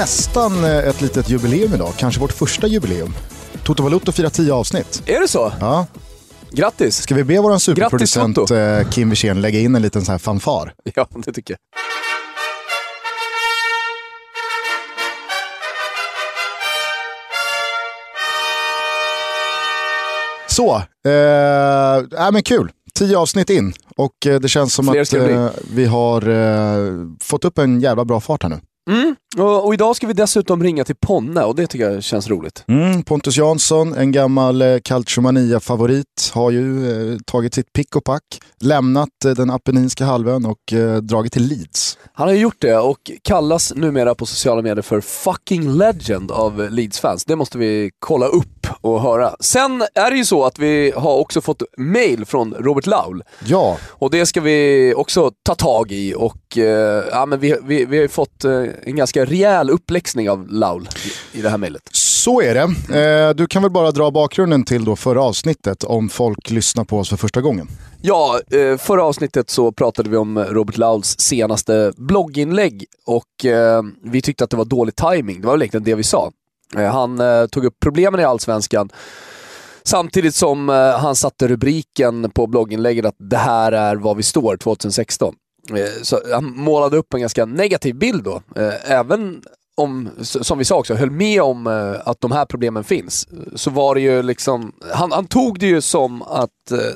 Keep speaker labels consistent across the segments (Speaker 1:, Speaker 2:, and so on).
Speaker 1: Nästan eh, ett litet jubileum idag, kanske vårt första jubileum. Toto Valuto firar tio avsnitt.
Speaker 2: Är det så?
Speaker 1: Ja.
Speaker 2: Grattis!
Speaker 1: Ska vi be vår superproducent
Speaker 2: Toto.
Speaker 1: eh, Kim Wirsén lägga in en liten så här fanfar?
Speaker 2: Ja, det tycker jag.
Speaker 1: Så, eh, äh, men kul. Tio avsnitt in och eh, det känns som
Speaker 2: Fler
Speaker 1: att eh, vi har eh, fått upp en jävla bra fart här nu.
Speaker 2: Mm. Och, och idag ska vi dessutom ringa till Ponne och det tycker jag känns roligt.
Speaker 1: Mm, Pontus Jansson, en gammal eh, Calciomania-favorit, har ju eh, tagit sitt pick och pack, lämnat eh, den Apenninska halvön och eh, dragit till Leeds.
Speaker 2: Han har ju gjort det och kallas numera på sociala medier för fucking legend av Leeds-fans. Det måste vi kolla upp och höra. Sen är det ju så att vi har också fått mail från Robert Laul.
Speaker 1: Ja,
Speaker 2: Och det ska vi också ta tag i och eh, ja, men vi, vi, vi har ju fått eh, en ganska rejäl uppläxning av Laul i, i det här mejlet.
Speaker 1: så är det. Eh, du kan väl bara dra bakgrunden till då förra avsnittet om folk lyssnar på oss för första gången.
Speaker 2: Ja, eh, förra avsnittet så pratade vi om Robert Lauls senaste blogginlägg och eh, vi tyckte att det var dålig timing. Det var väl egentligen det vi sa. Eh, han tog upp problemen i Allsvenskan samtidigt som han satte rubriken på blogginlägget att det här är var vi står 2016. Eh, så han målade upp en ganska negativ bild då. Eh, även om, som vi sa också, höll med om eh, att de här problemen finns. Så var det ju liksom, han, han tog det ju som att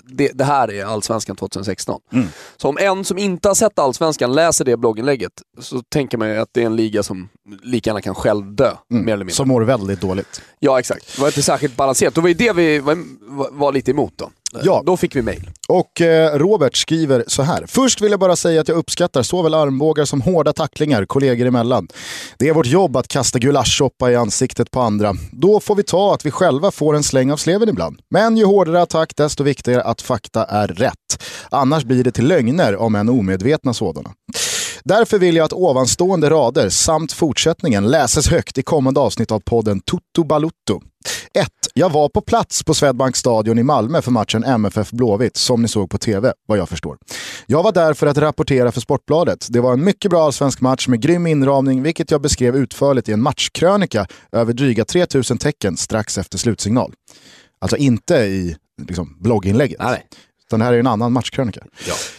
Speaker 2: det, det här är Allsvenskan 2016. Så om en som inte har sett Allsvenskan läser det blogginlägget så tänker man ju att det är en liga som lika gärna kan själv dö, mer eller mindre.
Speaker 1: Som mår väldigt dåligt.
Speaker 2: Ja, exakt. Det var inte särskilt balanserat. Det var ju det vi var, var, var lite emot då.
Speaker 1: Ja.
Speaker 2: Då fick vi mail.
Speaker 1: Och eh, Robert skriver så här. Först vill jag bara säga att jag uppskattar såväl armbågar som hårda tacklingar kollegor emellan. Det är vårt jobb att kasta gulaschsoppa i ansiktet på andra. Då får vi ta att vi själva får en släng av sleven ibland. Men ju hårdare attack desto viktigare att fakta är rätt. Annars blir det till lögner om än omedvetna sådana. Därför vill jag att ovanstående rader samt fortsättningen läses högt i kommande avsnitt av podden Toto Balutto. 1. Jag var på plats på Swedbank stadion i Malmö för matchen MFF Blåvitt, som ni såg på tv, vad jag förstår. Jag var där för att rapportera för Sportbladet. Det var en mycket bra allsvensk match med grym inramning, vilket jag beskrev utförligt i en matchkrönika över dryga 3000 tecken strax efter slutsignal. Alltså inte i liksom, blogginlägget.
Speaker 2: Nej.
Speaker 1: Utan det här är en annan matchkrönika.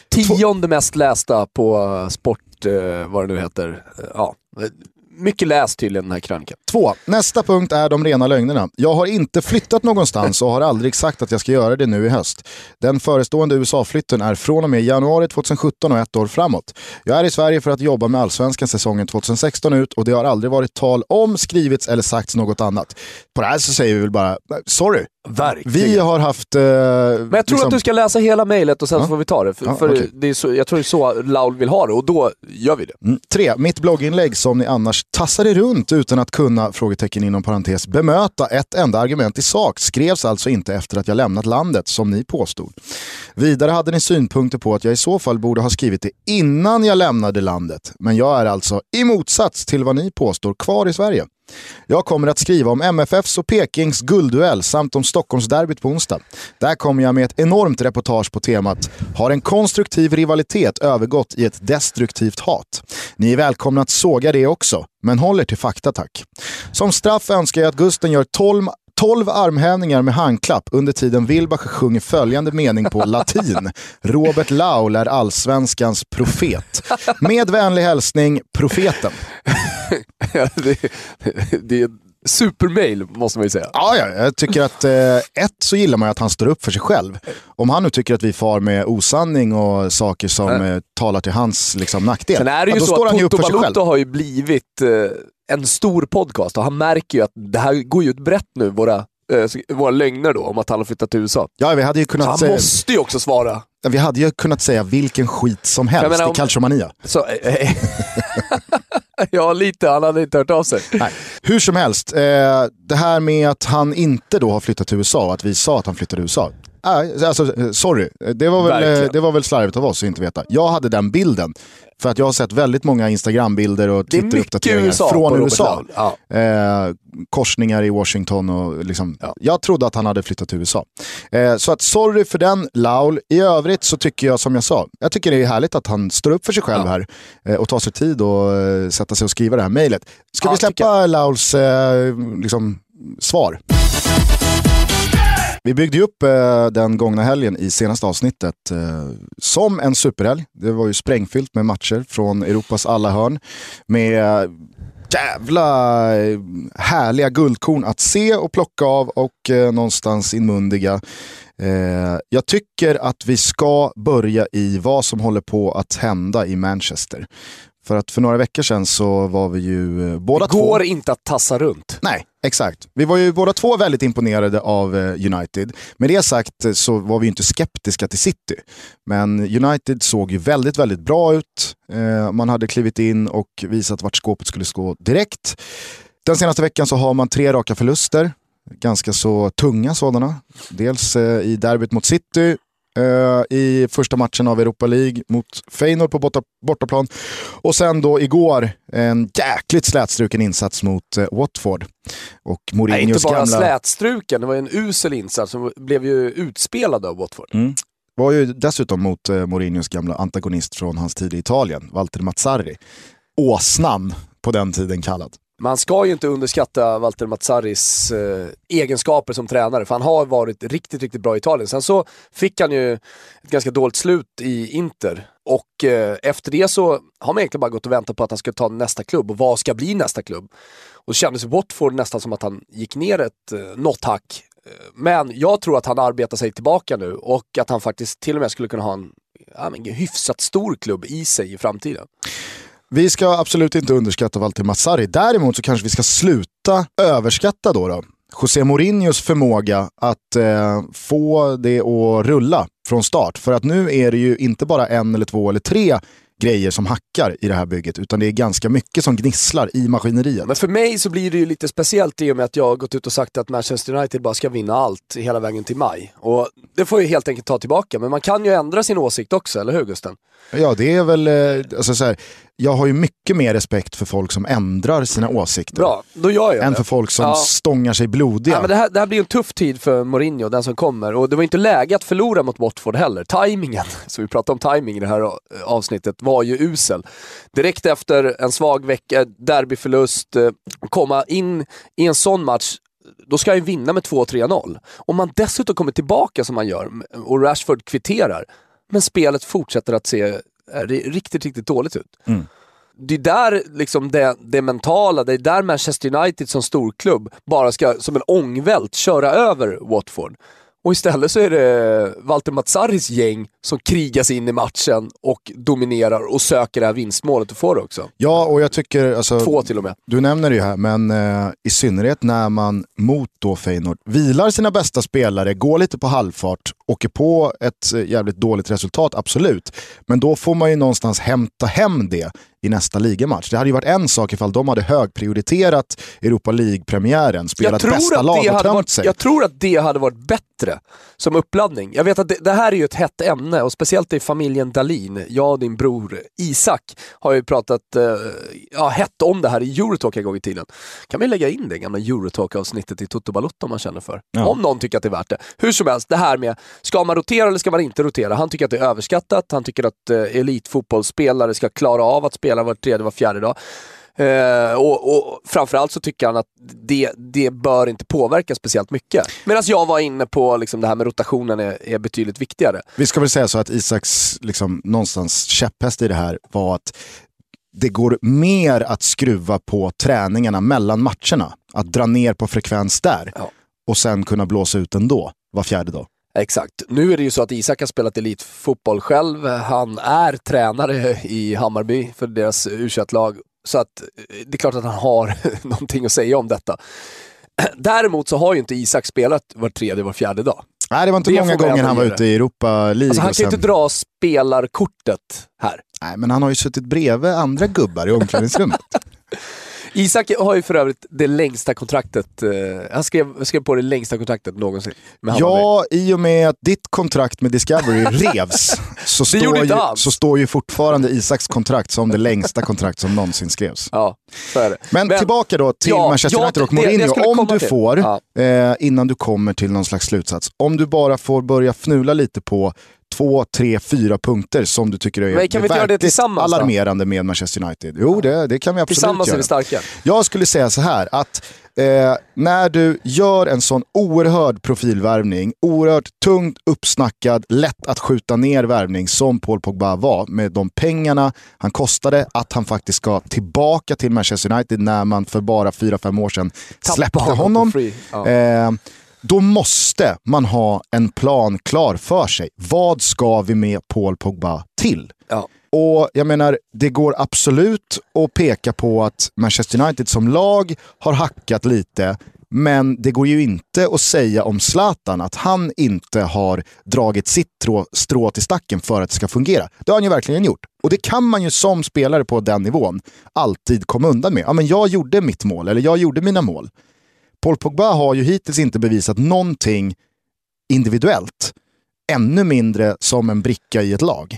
Speaker 2: Tionde mest lästa på Sport, eh, vad det nu heter. Ja. Mycket läst tydligen den här krönikan.
Speaker 1: Två. Nästa punkt är de rena lögnerna. Jag har inte flyttat någonstans och har aldrig sagt att jag ska göra det nu i höst. Den förestående USA-flytten är från och med januari 2017 och ett år framåt. Jag är i Sverige för att jobba med allsvenskan säsongen 2016 ut och det har aldrig varit tal om, skrivits eller sagts något annat. På det här så säger vi väl bara, sorry.
Speaker 2: Verkligen.
Speaker 1: Vi har haft... Eh,
Speaker 2: Men jag tror att du ska läsa hela mejlet och sen
Speaker 1: Ja.
Speaker 2: får vi ta det. För,
Speaker 1: Ja,
Speaker 2: för det är så, jag tror det är så Laul vill ha det och då gör vi det.
Speaker 1: Mm. Tre, mitt blogginlägg som ni annars tassade runt utan att kunna, frågetecken inom parentes, bemöta ett enda argument i sak skrevs alltså inte efter att jag lämnat landet som ni påstod. Vidare hade ni synpunkter på att jag i så fall borde ha skrivit det innan jag lämnade landet. Men jag är alltså, i motsats till vad ni påstår, kvar i Sverige. Jag kommer att skriva om MFFs och Pekings guldduell samt om Stockholmsderbyt på onsdag. Där kommer jag med ett enormt reportage på temat “Har en konstruktiv rivalitet övergått i ett destruktivt hat?” Ni är välkomna att såga det också, men håll er till fakta tack. Som straff önskar jag att Gusten gör 12 12 armhävningar med handklapp under tiden Wilbacher sjunger följande mening på latin. Robert Laul är allsvenskans profet. Med vänlig hälsning, profeten.
Speaker 2: det, det är supermail måste man ju säga.
Speaker 1: Ja, ja, jag tycker att eh, ett så gillar man att han står upp för sig själv. Om han nu tycker att vi far med osanning och saker som eh, talar till hans liksom, nackdel,
Speaker 2: Sen är det ju
Speaker 1: då
Speaker 2: så
Speaker 1: står han
Speaker 2: att
Speaker 1: ju upp för sig själv.
Speaker 2: Har ju blivit eh, en stor podcast och han märker ju att det här går ju ut brett nu, våra, eh, våra lögner då, om att han har flyttat till USA.
Speaker 1: Ja, vi hade ju
Speaker 2: Så
Speaker 1: kunnat
Speaker 2: han
Speaker 1: säga,
Speaker 2: måste ju också svara.
Speaker 1: vi hade ju kunnat säga vilken skit som helst
Speaker 2: menar, om-
Speaker 1: i Calciomania.
Speaker 2: Så, eh, ja, lite. Han hade inte hört av sig.
Speaker 1: Nej. Hur som helst, eh, det här med att han inte då har flyttat till USA och att vi sa att han flyttade till USA. Äh, alltså, eh, sorry, det var, väl, eh,
Speaker 2: Verkligen.
Speaker 1: det var väl slarvigt av oss att inte veta. Jag hade den bilden. För att jag har sett väldigt många Instagram-bilder och Twitter-uppdateringar från USA. Ja. Eh, korsningar i Washington och liksom, ja. jag trodde att han hade flyttat till USA. Eh, så att sorry för den Laul. I övrigt så tycker jag som jag sa, jag tycker det är härligt att han står upp för sig själv ja. här eh, och tar sig tid och eh, sätta sig och skriva det här mejlet. Ska vi släppa Lauls eh, liksom, svar? Vi byggde upp eh, den gångna helgen i senaste avsnittet eh, som en superhelg. Det var ju sprängfyllt med matcher från Europas alla hörn. Med eh, jävla eh, härliga guldkorn att se och plocka av och eh, någonstans inmundiga. Eh, jag tycker att vi ska börja i vad som håller på att hända i Manchester. För att för några veckor sedan så var vi ju eh, båda två...
Speaker 2: Det går inte att tassa runt.
Speaker 1: Nej, exakt. Vi var ju båda två väldigt imponerade av eh, United. Med det sagt så var vi inte skeptiska till City. Men United såg ju väldigt, väldigt bra ut. Eh, man hade klivit in och visat vart skåpet skulle stå direkt. Den senaste veckan så har man tre raka förluster. Ganska så tunga sådana. Dels i derbyt mot City Uh, i första matchen av Europa League mot Feyenoord på borta, bortaplan. Och sen då igår en jäkligt slätstruken insats mot uh, Watford. Och Mourinhos
Speaker 2: Nej, inte bara
Speaker 1: gamla...
Speaker 2: slätstruken, det var en usel insats som blev ju utspelad av Watford.
Speaker 1: Mm. Var ju dessutom mot uh, Mourinhos gamla antagonist från hans tid i Italien, Walter Mazzarri. Åsnan på den tiden kallad.
Speaker 2: Man ska ju inte underskatta Walter Mazzaris eh, egenskaper som tränare, för han har varit riktigt, riktigt bra i Italien. Sen så fick han ju ett ganska dåligt slut i Inter. Och eh, efter det så har man egentligen bara gått och väntat på att han ska ta nästa klubb och vad ska bli nästa klubb? Och det kändes Watford nästan som att han gick ner ett, eh, något hack. Eh, men jag tror att han arbetar sig tillbaka nu och att han faktiskt till och med skulle kunna ha en ja, men, hyfsat stor klubb i sig i framtiden.
Speaker 1: Vi ska absolut inte underskatta Walter Mazzari. Däremot så kanske vi ska sluta överskatta då, då José Mourinhos förmåga att eh, få det att rulla från start. För att nu är det ju inte bara en eller två eller tre grejer som hackar i det här bygget, utan det är ganska mycket som gnisslar i maskineriet.
Speaker 2: Men för mig så blir det ju lite speciellt i och med att jag har gått ut och sagt att Manchester United bara ska vinna allt hela vägen till maj. Och det får jag helt enkelt ta tillbaka, men man kan ju ändra sin åsikt också, eller hur Gusten?
Speaker 1: Ja, det är väl, eh, alltså så här, jag har ju mycket mer respekt för folk som ändrar sina åsikter.
Speaker 2: Bra, då gör jag
Speaker 1: Än
Speaker 2: det.
Speaker 1: för folk som ja. stångar sig blodiga.
Speaker 2: Ja, men det, här, det här blir en tuff tid för Mourinho, den som kommer. Och det var inte läge att förlora mot Watford heller. Timingen, så vi pratade om timing i det här avsnittet, var ju usel. Direkt efter en svag vecka, derbyförlust, eh, komma in i en sån match då ska han ju vinna med 2-3-0. Om man dessutom kommer tillbaka som man gör och Rashford kvitterar, men spelet fortsätter att se eh, riktigt, riktigt dåligt ut. Mm. Det är där liksom det, det mentala, det är där Manchester United som storklubb bara ska som en ångvält köra över Watford. Och istället så är det Walter Mazzaris gäng som krigas in i matchen och dominerar och söker det här vinstmålet och får det också.
Speaker 1: Ja, och jag tycker... Alltså,
Speaker 2: Två till och med.
Speaker 1: Du nämner det ju här, men eh, i synnerhet när man mot då Feyenoord vilar sina bästa spelare, går lite på halvfart, åker på ett eh, jävligt dåligt resultat, absolut. Men då får man ju någonstans hämta hem det i nästa ligamatch. Det hade ju varit en sak ifall de hade högprioriterat Europa League-premiären, spelat bästa lag och tömt sig.
Speaker 2: Jag tror att det hade varit bättre som uppladdning. Jag vet att det, det, här är ju ett hett ämne och speciellt i familjen Dalin. Jag och din bror Isak har ju pratat eh, ja, hett om det här i Eurotalk en gång i tiden. Kan vi lägga in det gamla Eurotalk-avsnittet i Toto Balotto om man känner för. Ja. Om någon tycker att det är värt det. Hur som helst, det här med ska man rotera eller ska man inte rotera? Han tycker att det är överskattat. Han tycker att eh, elitfotbollsspelare ska klara av att spela var tredje, var fjärde dag. Uh, och, och framförallt så tycker han att det, det bör inte påverka speciellt mycket. Medan jag var inne på liksom det här med rotationen är, är betydligt viktigare.
Speaker 1: Vi ska väl säga så att Isaks liksom, någonstans käpphäst i det här var att det går mer att skruva på träningarna mellan matcherna. Att dra ner på frekvens där ja. och sen kunna blåsa ut ändå var fjärde dag.
Speaker 2: Exakt. Nu är det ju så att Isak har spelat elitfotboll själv. Han är tränare i Hammarby för deras u lag Så att eh, det är klart att han har någonting att säga om detta. Däremot så har ju inte Isak spelat var tredje, var fjärde dag.
Speaker 1: Nej, det var inte det många gånger han var ute i Europa League.
Speaker 2: Alltså, han kan
Speaker 1: sen...
Speaker 2: inte dra spelarkortet här.
Speaker 1: Nej, men han har ju suttit bredvid andra gubbar i omklädningsrummet.
Speaker 2: Isak har ju för övrigt det längsta kontraktet. Eh, han skrev, skrev på det längsta kontraktet någonsin.
Speaker 1: Ja, i och med att ditt kontrakt med Discovery revs så, står ju, så står ju fortfarande Isaks kontrakt som det längsta kontrakt som någonsin skrevs.
Speaker 2: Ja, så är det.
Speaker 1: Men, Men tillbaka då till ja, Manchester United och Mourinho. Det, det om du till. får, ja. eh, innan du kommer till någon slags slutsats, om du bara får börja fnula lite på två, tre, fyra punkter som du tycker är,
Speaker 2: Men kan vi
Speaker 1: göra
Speaker 2: det tillsammans,
Speaker 1: alarmerande med Manchester United. Jo, det, det kan vi absolut
Speaker 2: tillsammans
Speaker 1: göra.
Speaker 2: Tillsammans är vi starka.
Speaker 1: Jag skulle säga så här, att eh, när du gör en sån oerhörd profilvärvning, oerhört tungt uppsnackad, lätt att skjuta ner värvning som Paul Pogba var, med de pengarna han kostade, att han faktiskt ska tillbaka till Manchester United när man för bara fyra fem år sedan släppte honom. Eh, då måste man ha en plan klar för sig. Vad ska vi med Paul Pogba till?
Speaker 2: Ja.
Speaker 1: Och jag menar, det går absolut att peka på att Manchester United som lag har hackat lite, men det går ju inte att säga om Zlatan att han inte har dragit sitt strå, strå till stacken för att det ska fungera. Det har han ju verkligen gjort. Och det kan man ju som spelare på den nivån alltid komma undan med. Ja, men jag gjorde mitt mål, eller jag gjorde mina mål. Paul Pogba har ju hittills inte bevisat någonting individuellt. Ännu mindre som en bricka i ett lag.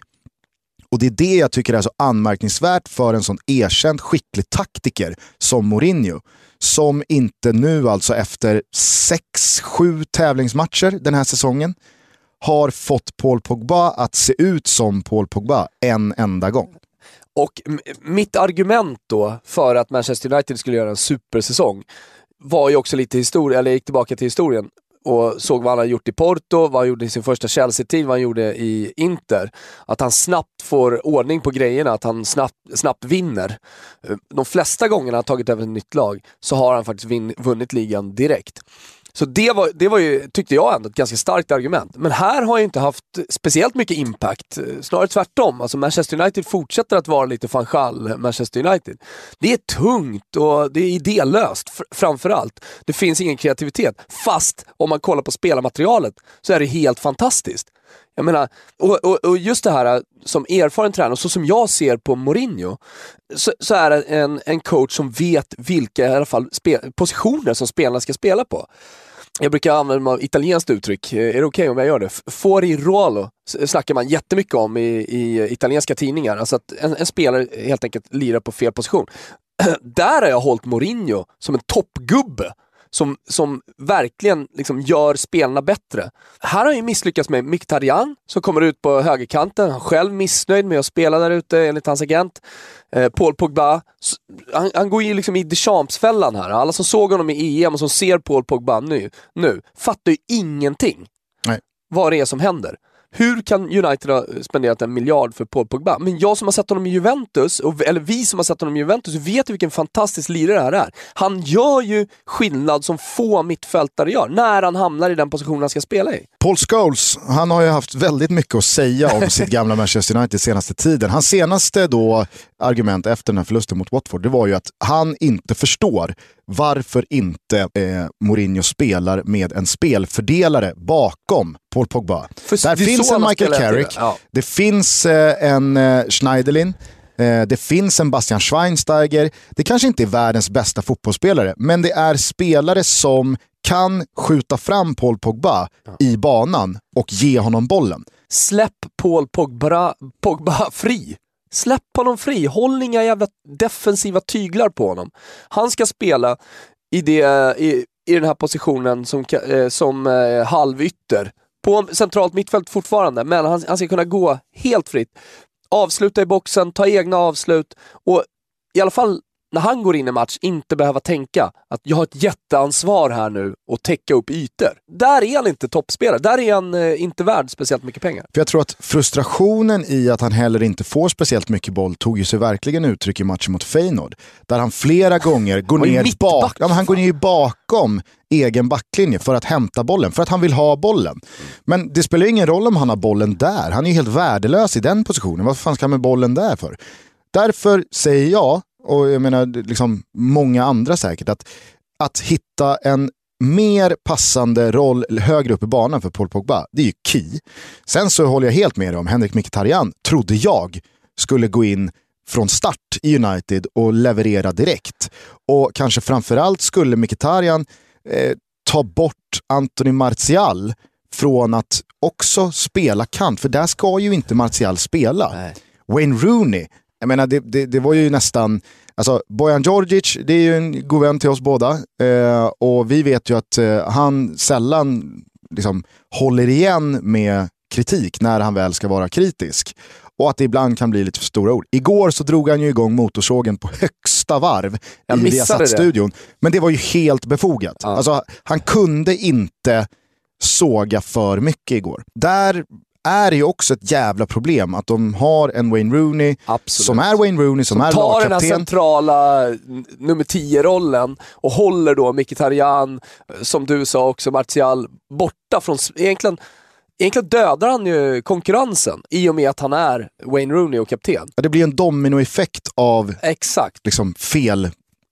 Speaker 1: Och det är det jag tycker är så anmärkningsvärt för en sån erkänt skicklig taktiker som Mourinho. Som inte nu alltså efter 6-7 tävlingsmatcher den här säsongen har fått Paul Pogba att se ut som Paul Pogba en enda gång.
Speaker 2: Och mitt argument då för att Manchester United skulle göra en supersäsong var ju också lite historia, eller gick tillbaka till historien och såg vad han hade gjort i Porto, vad han gjorde i sin första Chelsea-tid, vad han gjorde i Inter. Att han snabbt får ordning på grejerna, att han snabbt, snabbt vinner. Eh, de flesta gångerna han tagit över ett nytt lag så har han faktiskt vin, vunnit ligan direkt. Så det var, det var ju, tyckte jag ändå, ett ganska starkt argument. Men här har jag inte haft speciellt mycket impact. Eh, snarare tvärtom. Alltså Manchester United fortsätter att vara lite fanchal eh, Manchester United. Det är tungt och det är idélöst framförallt. Det finns ingen kreativitet. Fast om man kollar på spelarmaterialet så är det helt fantastiskt. Jag menar, och, och, och, just det här eh, som erfaren tränare, så som jag ser på Mourinho, så, så är det en, en coach som vet vilka i alla fall spe, positioner som spelarna ska spela på jag brukar använda mig av italienskt uttryck, eh, är det okej okay om jag gör det? Fuori ruolo snackar man jättemycket om i, i eh, italienska tidningar, alltså att en, en, spelare helt enkelt lirar på fel position. Där har jag hållit Mourinho som en toppgubbe som, som verkligen liksom gör spelarna bättre. Här har han ju misslyckats med Mkhitaryan som kommer ut på högerkanten, han själv missnöjd med att spela där ute enligt hans agent. Eh, Paul Pogba, han, han, går ju liksom i Deschamps-fällan här. Alla som såg honom i EM och som ser Paul Pogba nu, nu fattar ju ingenting
Speaker 1: Nej.
Speaker 2: vad det är som händer. Hur kan United ha spenderat en miljard för Paul Pogba? Men jag som har sett honom i Juventus, eller vi som har sett honom i Juventus, vet vilken fantastisk lirare det här är. Han gör ju skillnad som få mittfältare gör, när han hamnar i den position han ska spela i.
Speaker 1: Paul Scholes, han har ju haft väldigt mycket att säga om sitt gamla Manchester United senaste tiden. Hans senaste då argument efter den här förlusten mot Watford, det var ju att han inte förstår varför inte eh, Mourinho spelar med en spelfördelare bakom Paul Pogba. För Där finns en Michael Carrick, ja. det finns eh, en eh, Schneiderlin, eh, det finns en Bastian Schweinsteiger. Det kanske inte är världens bästa fotbollsspelare, men det är spelare som kan skjuta fram Paul Pogba ja. i banan och ge honom bollen.
Speaker 2: Släpp Paul Pogba, Pogba fri. Släpp honom fri, håll inga jävla defensiva tyglar på honom. Han ska spela i, det, i, i den här positionen som, eh, som eh, halvytter. På centralt mittfält fortfarande, men han, han ska kunna gå helt fritt. Avsluta i boxen, ta egna avslut och i alla fall när han går in i match inte behöva tänka att jag har ett jätteansvar här nu och täcka upp ytor. Där är han inte toppspelare. Där är han eh, inte värd speciellt mycket pengar.
Speaker 1: För Jag tror att frustrationen i att han heller inte får speciellt mycket boll tog ju sig verkligen uttryck i matchen mot Feyenoord. Där han flera gånger går ner, bak, ja, han går ner bakom egen backlinje för att hämta bollen, för att han vill ha bollen. Men det spelar ingen roll om han har bollen där. Han är ju helt värdelös i den positionen. Vad fan ska han med bollen där för? Därför säger jag och jag menar liksom många andra säkert, att, att hitta en mer passande roll högre upp i banan för Paul Pogba, det är ju key. Sen så håller jag helt med dig om Henrik Mkhitaryan, trodde jag, skulle gå in från start i United och leverera direkt. Och kanske framförallt skulle Mkhitaryan eh, ta bort Anthony Martial från att också spela kant, för där ska ju inte Martial spela. Nej. Wayne Rooney, jag menar det, det, det var ju nästan, alltså Bojan Djordjic, det är ju en god vän till oss båda. Eh, och vi vet ju att eh, han sällan liksom, håller igen med kritik när han väl ska vara kritisk. Och att det ibland kan bli lite för stora ord. Igår så drog han ju igång motorsågen på högsta varv Jag i Viasat-studion. Men det var ju helt befogat. Ja. Alltså, han kunde inte såga för mycket igår. Där är ju också ett jävla problem att de har en Wayne Rooney Absolut. som är Wayne Rooney, som, som är
Speaker 2: tar
Speaker 1: den
Speaker 2: här centrala nummer 10-rollen och håller då Mkhitaryan, som du sa också, Martial, borta från, egentligen Egentligen dödar han ju konkurrensen i och med att han är Wayne Rooney och kapten.
Speaker 1: Ja, det blir en dominoeffekt av
Speaker 2: Exakt.
Speaker 1: Liksom, fel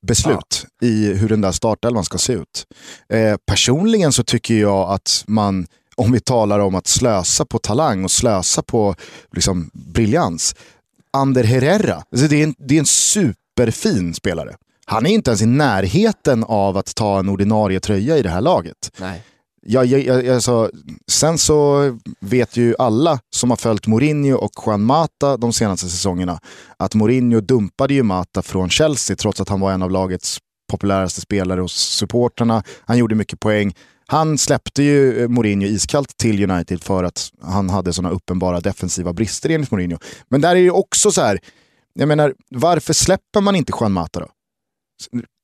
Speaker 1: beslut ja. i hur den där startelvan ska se ut. Eh, personligen så tycker jag att man, om vi talar om att slösa på talang och slösa på liksom, briljans, Ander Herrera, alltså det, är en, det är en superfin spelare. Han är inte ens i närheten av att ta en ordinarie tröja i det här laget.
Speaker 2: Nej.
Speaker 1: Jag, jag, jag, alltså, sen så vet ju alla som har följt Mourinho och Juan Mata de senaste säsongerna att Mourinho dumpade ju Mata från Chelsea trots att han var en av lagets populäraste spelare hos supporterna. Han gjorde mycket poäng. Han släppte ju eh, Mourinho iskallt till United för att han hade sådana uppenbara defensiva brister enligt Mourinho. Men där är det också så här, jag menar, varför släpper man inte Juan Mata då?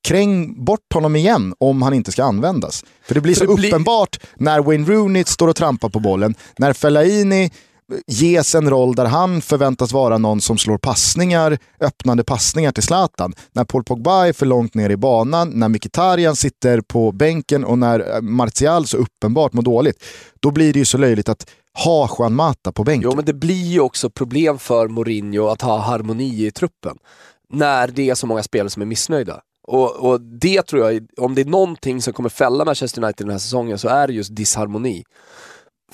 Speaker 1: kräng bort honom igen om han inte ska användas. För det blir så det uppenbart blir... när Wayne Rooney står och trampar på bollen, när Fellaini ges en roll där han förväntas vara någon som slår passningar, öppnande passningar till Zlatan. När Paul Pogba är för långt ner i banan, när Mkhitaryan sitter på bänken och när eh, Martial så uppenbart mår dåligt. Då blir det ju så löjligt att ha Juan Mata på bänken.
Speaker 2: Jo men det blir ju också problem för Mourinho att ha harmoni i truppen. När det är så många spelare som är missnöjda. Och, och, det tror jag, om det är någonting som kommer fälla Manchester United den här säsongen så är det just disharmoni.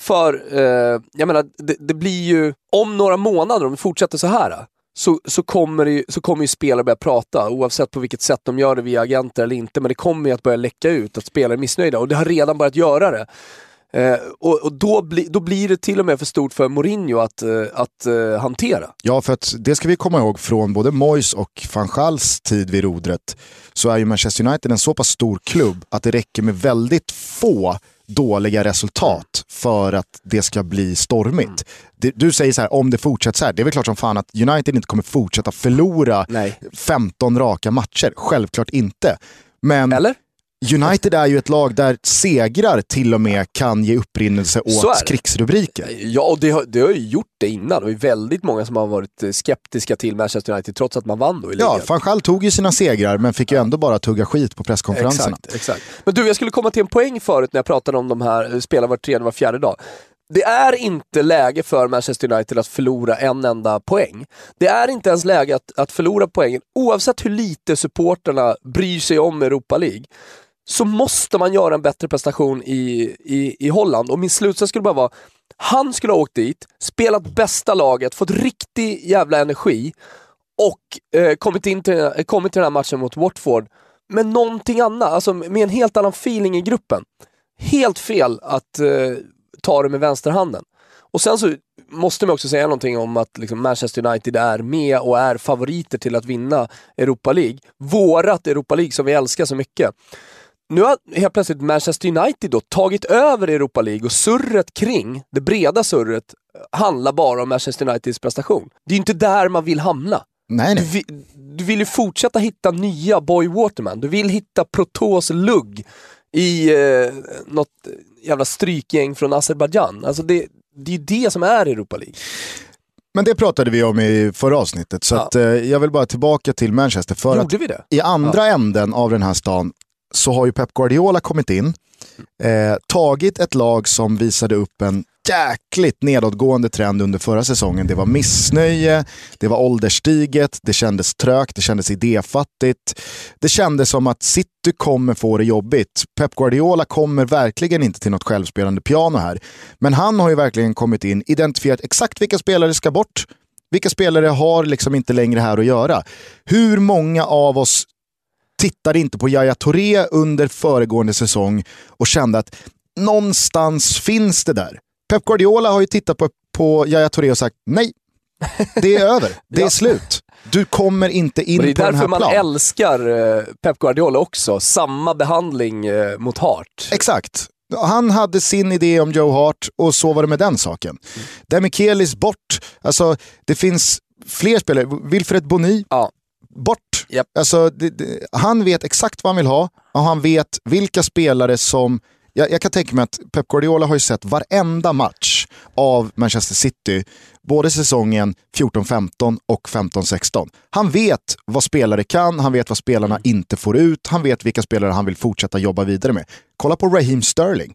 Speaker 2: För, eh, jag menar, det, det, blir ju, om några månader, om vi fortsätter så här så, så, kommer ju, så kommer ju spelare börja prata, oavsett på vilket sätt de gör det via agenter eller inte, men det kommer ju att börja läcka ut att spelare är missnöjda och det har redan börjat göra det. Eh, och, och då, bli, då blir det till och med för stort för Mourinho att, eh, att eh, hantera.
Speaker 1: Ja, för att det ska vi komma ihåg från både Moyes och van Schals tid vid rodret så är ju Manchester United en så pass stor klubb att det räcker med väldigt få dåliga resultat för att det ska bli stormigt. Mm. Du säger så här, om det fortsätter så här, det är väl klart som fan att United inte kommer fortsätta förlora Nej. 15 raka matcher. Självklart inte. Men
Speaker 2: Eller?
Speaker 1: United är ju ett lag där segrar till och med kan ge upprinnelse åt krigsrubriker.
Speaker 2: Ja, och det har, det har ju gjort det innan. Det är väldigt många som har varit eh, skeptiska till Manchester United trots att man vann då i
Speaker 1: ligan. Ja, van Gaal tog ju sina segrar men fick ju ändå bara tugga skit på presskonferenserna.
Speaker 2: Exakt, exakt. Men du, jag skulle komma till en poäng förut när jag pratade om de här, eh, spelar var tredje, var fjärde dag. Det är inte läge för Manchester United att förlora en enda poäng. Det är inte ens läge att, att förlora poängen, oavsett hur lite supporterna bryr sig om Europa League så måste man göra en bättre prestation i, i, i Holland. Och min slutsats skulle bara vara, han skulle ha åkt dit, spelat bästa laget, fått riktig jävla energi och eh, kommit, in till, eh, kommit till den här matchen mot Watford med någonting annat, alltså med en helt annan feeling i gruppen. Helt fel att eh, ta det med vänsterhanden. Och sen så måste man också säga någonting om att liksom Manchester United är med och är favoriter till att vinna Europa League. Vårat Europa League som vi älskar så mycket. Nu har helt plötsligt Manchester United då tagit över Europa League och surret kring, det breda surret, handlar bara om Manchester Uniteds prestation. Det är ju inte där man vill hamna.
Speaker 1: Nej, nej.
Speaker 2: Du, vill, du vill ju fortsätta hitta nya Boy Waterman, du vill hitta Protos Lugg i eh, något jävla strykgäng från Azerbajdzjan. Alltså det, det är ju det som är Europa League.
Speaker 1: Men det pratade vi om i förra avsnittet, så ja. att, eh, jag vill bara tillbaka till Manchester. För
Speaker 2: Gjorde
Speaker 1: att
Speaker 2: vi det?
Speaker 1: I andra ja. änden av den här stan så har ju Pep Guardiola kommit in, eh, tagit ett lag som visade upp en jäkligt nedåtgående trend under förra säsongen. Det var missnöje, det var ålderstiget, det kändes trögt, det kändes idéfattigt. Det kändes som att City kommer få det jobbigt. Pep Guardiola kommer verkligen inte till något självspelande piano här. Men han har ju verkligen kommit in, identifierat exakt vilka spelare ska bort, Vilka spelare har liksom inte längre här att göra? Hur många av oss tittade inte på Yahya Touré under föregående säsong och kände att någonstans finns det där. Pep Guardiola har ju tittat på, på Yahya Touré och sagt nej, det är över, det är ja. slut. Du kommer inte in på den här
Speaker 2: planen. Det är
Speaker 1: därför
Speaker 2: man älskar eh, Pep Guardiola också, samma behandling eh, mot Hart.
Speaker 1: Exakt. Han hade sin idé om Joe Hart och så var det med den saken. Mm. Demichelis bort, alltså det finns fler spelare, Wilfred Boni, ja. bort. Yep. Alltså, det, det, han vet exakt vad han vill ha och han vet vilka spelare som jag, jag, kan tänka mig att Pep Guardiola har ju sett varenda match av Manchester City, både säsongen 14-15 och 15-16. Han vet vad spelare kan, han vet vad spelarna mm. inte får ut, han vet vilka spelare han vill fortsätta jobba vidare med. Kolla på Raheem Sterling.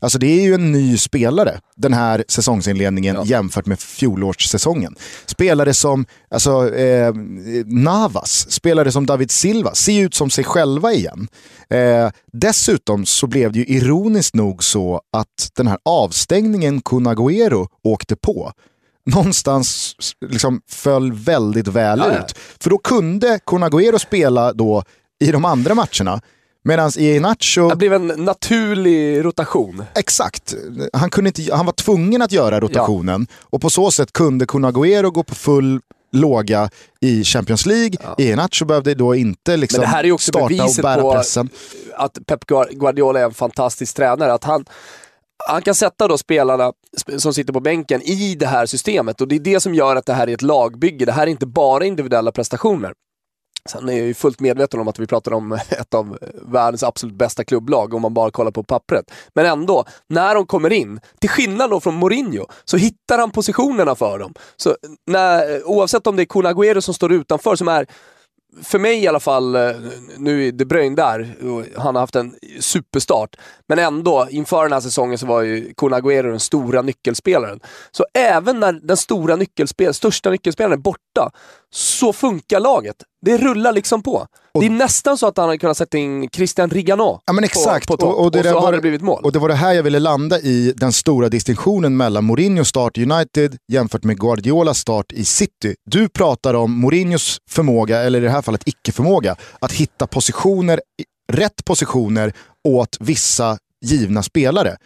Speaker 1: Alltså det är ju en ny spelare den här säsongsinledningen ja. jämfört med fjolårssäsongen. Spelare som alltså, eh, Navas, spelare som David Silva, ser ut som sig själva igen. Eh, dessutom så blev det ju ironiskt nog så att den här avstängningen Kun Agüero åkte på någonstans liksom föll väldigt väl ja, ut. För då kunde Kun Agüero spela då i de andra matcherna Medan i Nacho...
Speaker 2: Det blev en naturlig rotation.
Speaker 1: Exakt. Han, kunde inte, han var tvungen att göra rotationen ja. och på så sätt kunde Kun Agüero gå på full låga i Champions League. Ja. I Nacho behövde då inte liksom
Speaker 2: Men det här är också
Speaker 1: starta och bära på pressen.
Speaker 2: att Pep Guardiola är en fantastisk tränare. Att han, han kan sätta då spelarna som sitter på bänken i det här systemet och det är det som gör att det här är ett lagbygge. Det här är inte bara individuella prestationer. Sen är jag ju fullt medveten om att vi pratar om ett av världens absolut bästa klubblag om man bara kollar på pappret. Men ändå, när de kommer in, till skillnad då från Mourinho, så hittar han positionerna för dem. Så när, oavsett om det är Kun Agüero som står utanför, som är för mig i alla fall, eh, nu är De Bruyne där, han har haft en superstart, men ändå inför den här säsongen så var ju Kun Agüero den stora nyckelspelaren. Så även när den stora nyckelspel, största nyckelspelaren är borta, så funkar laget. Det rullar liksom på. Och, det är nästan så att han hade kunnat sätta in Christian Rigano
Speaker 1: ja, men exakt.
Speaker 2: på, på topp,
Speaker 1: och, och, det
Speaker 2: och så
Speaker 1: var,
Speaker 2: hade det blivit mål.
Speaker 1: Och det var det här jag ville landa i, den stora distinktionen mellan Mourinhos start i United jämfört med Guardiolas start i City. Du pratar om Mourinhos förmåga, eller i det här fallet icke-förmåga, att hitta positioner, rätt positioner åt vissa givna spelare.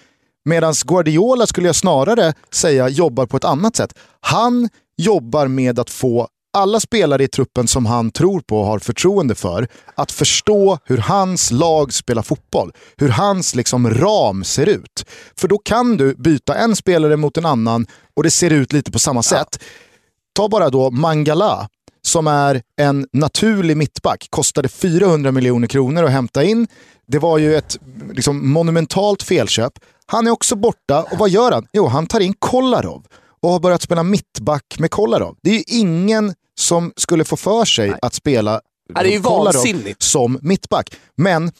Speaker 1: Medan Guardiola skulle jag snarare säga jobbar på ett annat sätt. Han jobbar med att få alla spelare i truppen som han tror på och har förtroende för, att förstå hur hans lag spelar fotboll. Hur hans liksom ram ser ut. För då kan du byta en spelare mot en annan och det ser ut lite på samma sätt. Ta bara då Mangala, som är en naturlig mittback, kostade 400 miljoner kronor att hämta in. Det var ju ett liksom, monumentalt felköp. Han är också borta och vad gör han? Jo, han tar in Kolarov och har börjat spela mittback med Kolarov. Det är ju ingen som skulle få för sig Nej. att spela
Speaker 2: ju vansinnigt.
Speaker 1: som mittback. Men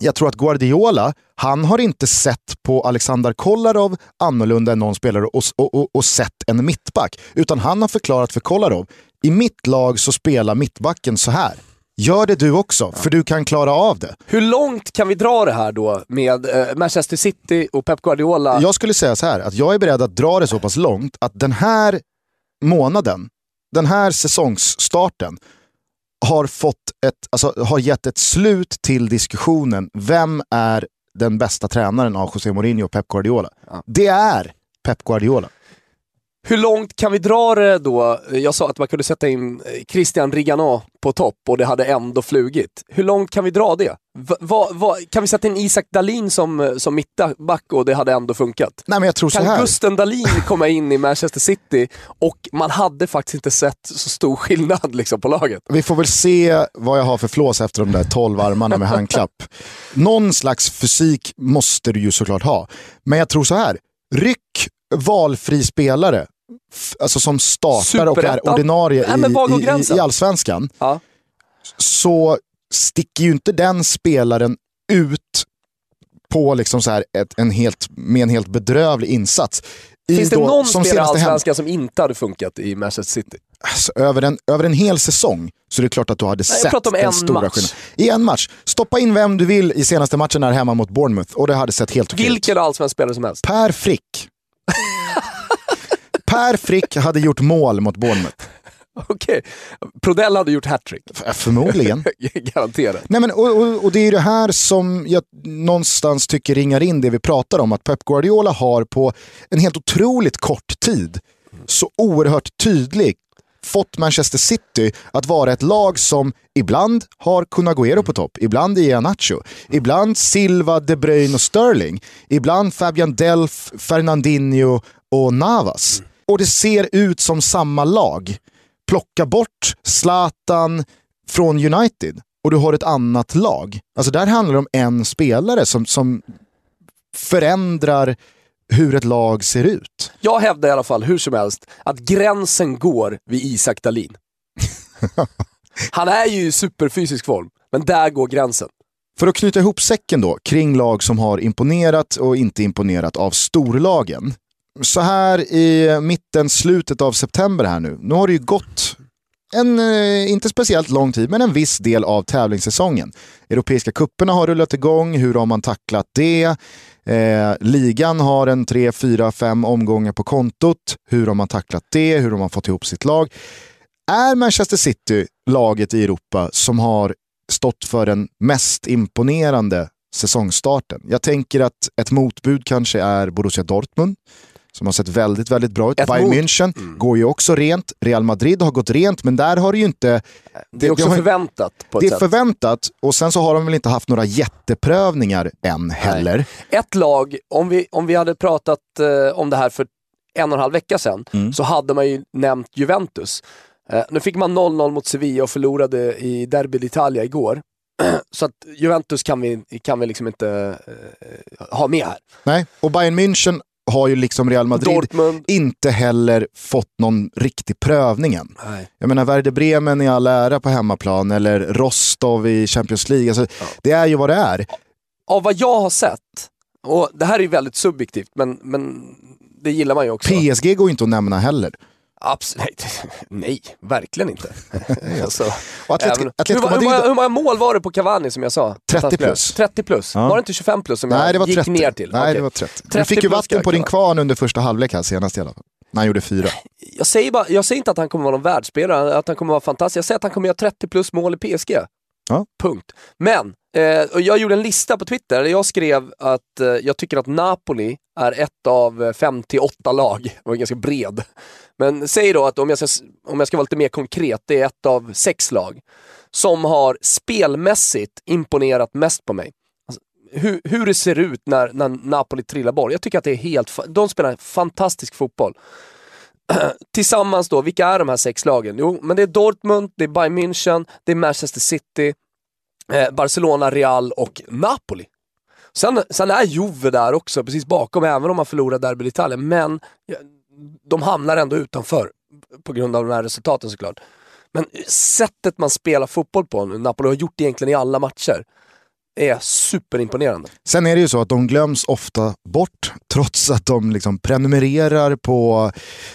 Speaker 1: jag tror att Guardiola, han har inte sett på Alexander Kolarov annorlunda än någon spelare och, och, och, och, sett en mittback. Utan han har förklarat för Kolarov, i mitt lag så spelar mittbacken så här. Gör det du också, för du kan klara av det.
Speaker 2: Hur långt kan vi dra det här då med eh, Manchester City och Pep Guardiola?
Speaker 1: Jag skulle säga så här, att jag är beredd att dra det så pass långt att den här månaden den här säsongsstarten har, fått ett, alltså, har gett ett slut till diskussionen. Vem är den bästa tränaren av José Mourinho och Pep Guardiola? Ja. Det är Pep Guardiola.
Speaker 2: Hur långt kan vi dra det då? Jag sa att man kunde sätta in Christian Rigano på topp och det hade ändå flugit. Hur långt kan vi dra det? Va, va, kan vi sätta in Isak Dalin som, som mittback och det hade ändå funkat?
Speaker 1: Nej, men jag tror
Speaker 2: kan
Speaker 1: så här.
Speaker 2: Gusten Dalin komma in i Manchester City och man hade faktiskt inte sett så stor skillnad liksom, på laget?
Speaker 1: Vi får väl se vad jag har för flås efter de där 12 armarna med handklapp. Någon slags fysik måste du ju såklart ha. Men jag tror så här. Ryck valfri spelare alltså som startar och är ordinarie i, i, i, allsvenskan, ja. så sticker ju inte den spelaren ut på liksom så här ett, en helt, med en helt bedrövlig insats.
Speaker 2: Finns det då, någon spelare i allsvenskan som inte hade funkat i Manchester City?
Speaker 1: Alltså, över, en, över en hel säsong så är det klart att du hade Nej, sett den stora skillnaden. I en match. Stoppa in vem du vill i senaste matchen här hemma mot Bournemouth och det hade sett helt okej
Speaker 2: ut. Vilken allsvensk spelare som helst.
Speaker 1: Per Frick. Per Frick hade gjort mål mot Bournemouth.
Speaker 2: Okej, Prodell hade gjort hattrick.
Speaker 1: F- Förmodligen.
Speaker 2: Garanterat.
Speaker 1: Nej, men, och, och, och det är det här som jag någonstans tycker ringar in det vi pratar om. Att Pep Guardiola har på en helt otroligt kort tid så oerhört tydligt fått Manchester City att vara ett lag som ibland har Kun Agüero på topp, ibland Iheanacho, ibland Silva, De Bruyne och Sterling, ibland Fabian Delph, Fernandinho och Navas. Och det ser ut som samma lag. Plocka bort Zlatan från United och du har ett annat lag. Alltså där handlar det om en spelare som, som förändrar hur ett lag ser ut.
Speaker 2: Jag hävdar i alla fall, hur som helst, att gränsen går vid Isak Dahlin. Han är ju i superfysisk form, men där går gränsen.
Speaker 1: För att knyta ihop säcken då, kring lag som har imponerat och inte imponerat av storlagen. Så här i mitten, slutet av september här nu, nu har det ju gått en, eh, inte speciellt lång tid, men en viss del av tävlingssäsongen. Europeiska kupperna har rullat igång, hur har man tacklat det? Eh, ligan har en 3, 4, 5 omgångar på kontot. Hur har man tacklat det? Hur har man fått ihop sitt lag? Är Manchester City laget i Europa som har stått för den mest imponerande säsongstarten? Jag tänker att ett motbud kanske är Borussia Dortmund som har sett väldigt, väldigt bra ut.
Speaker 2: Ett
Speaker 1: Bayern
Speaker 2: mot-
Speaker 1: München går ju också rent. Real Madrid har gått rent, men där har det ju inte...
Speaker 2: Det är också
Speaker 1: har-
Speaker 2: förväntat på ett
Speaker 1: Det är
Speaker 2: sätt.
Speaker 1: förväntat och sen så har de väl inte haft några jätteprövningar än heller.
Speaker 2: Ett lag, om vi, om vi hade pratat eh, om det här för en och en halv vecka sedan,
Speaker 1: Mm.
Speaker 2: så hade man ju nämnt Juventus. Eh, nu fick man 0-0 mot Sevilla och förlorade i Derby d'Italia igår. så att Juventus kan vi, kan vi liksom inte eh, ha med här.
Speaker 1: Nej, och Bayern München har ju liksom Real Madrid
Speaker 2: Dortmund.
Speaker 1: inte heller fått någon riktig prövning än.
Speaker 2: Nej.
Speaker 1: Jag menar Werder Bremen i all ära på hemmaplan eller Rostov i Champions League. Alltså, Det är ju vad det är.
Speaker 2: Av vad jag har sett, och det här är ju väldigt subjektivt, men, men det gillar man ju också.
Speaker 1: PSG går ju inte att nämna heller.
Speaker 2: Absolut. Nej, verkligen inte. alltså,
Speaker 1: Atletico, Atletico
Speaker 2: hur, hur, många, hur många mål var det på Cavani som jag sa?
Speaker 1: 30
Speaker 2: Att han skulle-
Speaker 1: plus.
Speaker 2: 30 plus.
Speaker 1: Ja.
Speaker 2: Var det inte 25 plus som
Speaker 1: Nej,
Speaker 2: jag
Speaker 1: det var
Speaker 2: gick
Speaker 1: 30.
Speaker 2: ner till?
Speaker 1: Nej,
Speaker 2: Okej.
Speaker 1: det var 30. Du
Speaker 2: 30
Speaker 1: fick ju vatten på din kvarn under första halvlek här senast i alla fall. När han gjorde fyra.
Speaker 2: jag, säger bara, jag säger inte att han kommer vara någon världsspelare, att han kommer vara fantastisk. Jag säger att han kommer göra 30 plus mål i PSG.
Speaker 1: Ja.
Speaker 2: Punkt. Men, eh, och jag gjorde en lista på Twitter där jag skrev att eh, jag tycker att Napoli är ett av eh, fem till åtta lag. Det var ganska bred. Men säg då att om jag, ska, om jag ska vara lite mer konkret, det är ett av sex lag som har spelmässigt imponerat mest på mig. Alltså, hur, hur det ser ut när, när Napoli trillar boll. Jag tycker att det är helt... De spelar fantastisk fotboll. Tillsammans då, vilka är de här sex lagen? Jo, men det är Dortmund, det är Bayern München, det är Manchester City, eh, Barcelona, Real och Napoli. Sen, sen är Juve där också, precis bakom, även om man förlorar Derby Italien, Men de hamnar ändå utanför på grund av de här resultaten såklart. Men sättet man spelar fotboll på nu, Napoli har gjort det egentligen i alla matcher, är superimponerande.
Speaker 1: Sen är det ju så att de glöms ofta bort trots att de liksom prenumererar på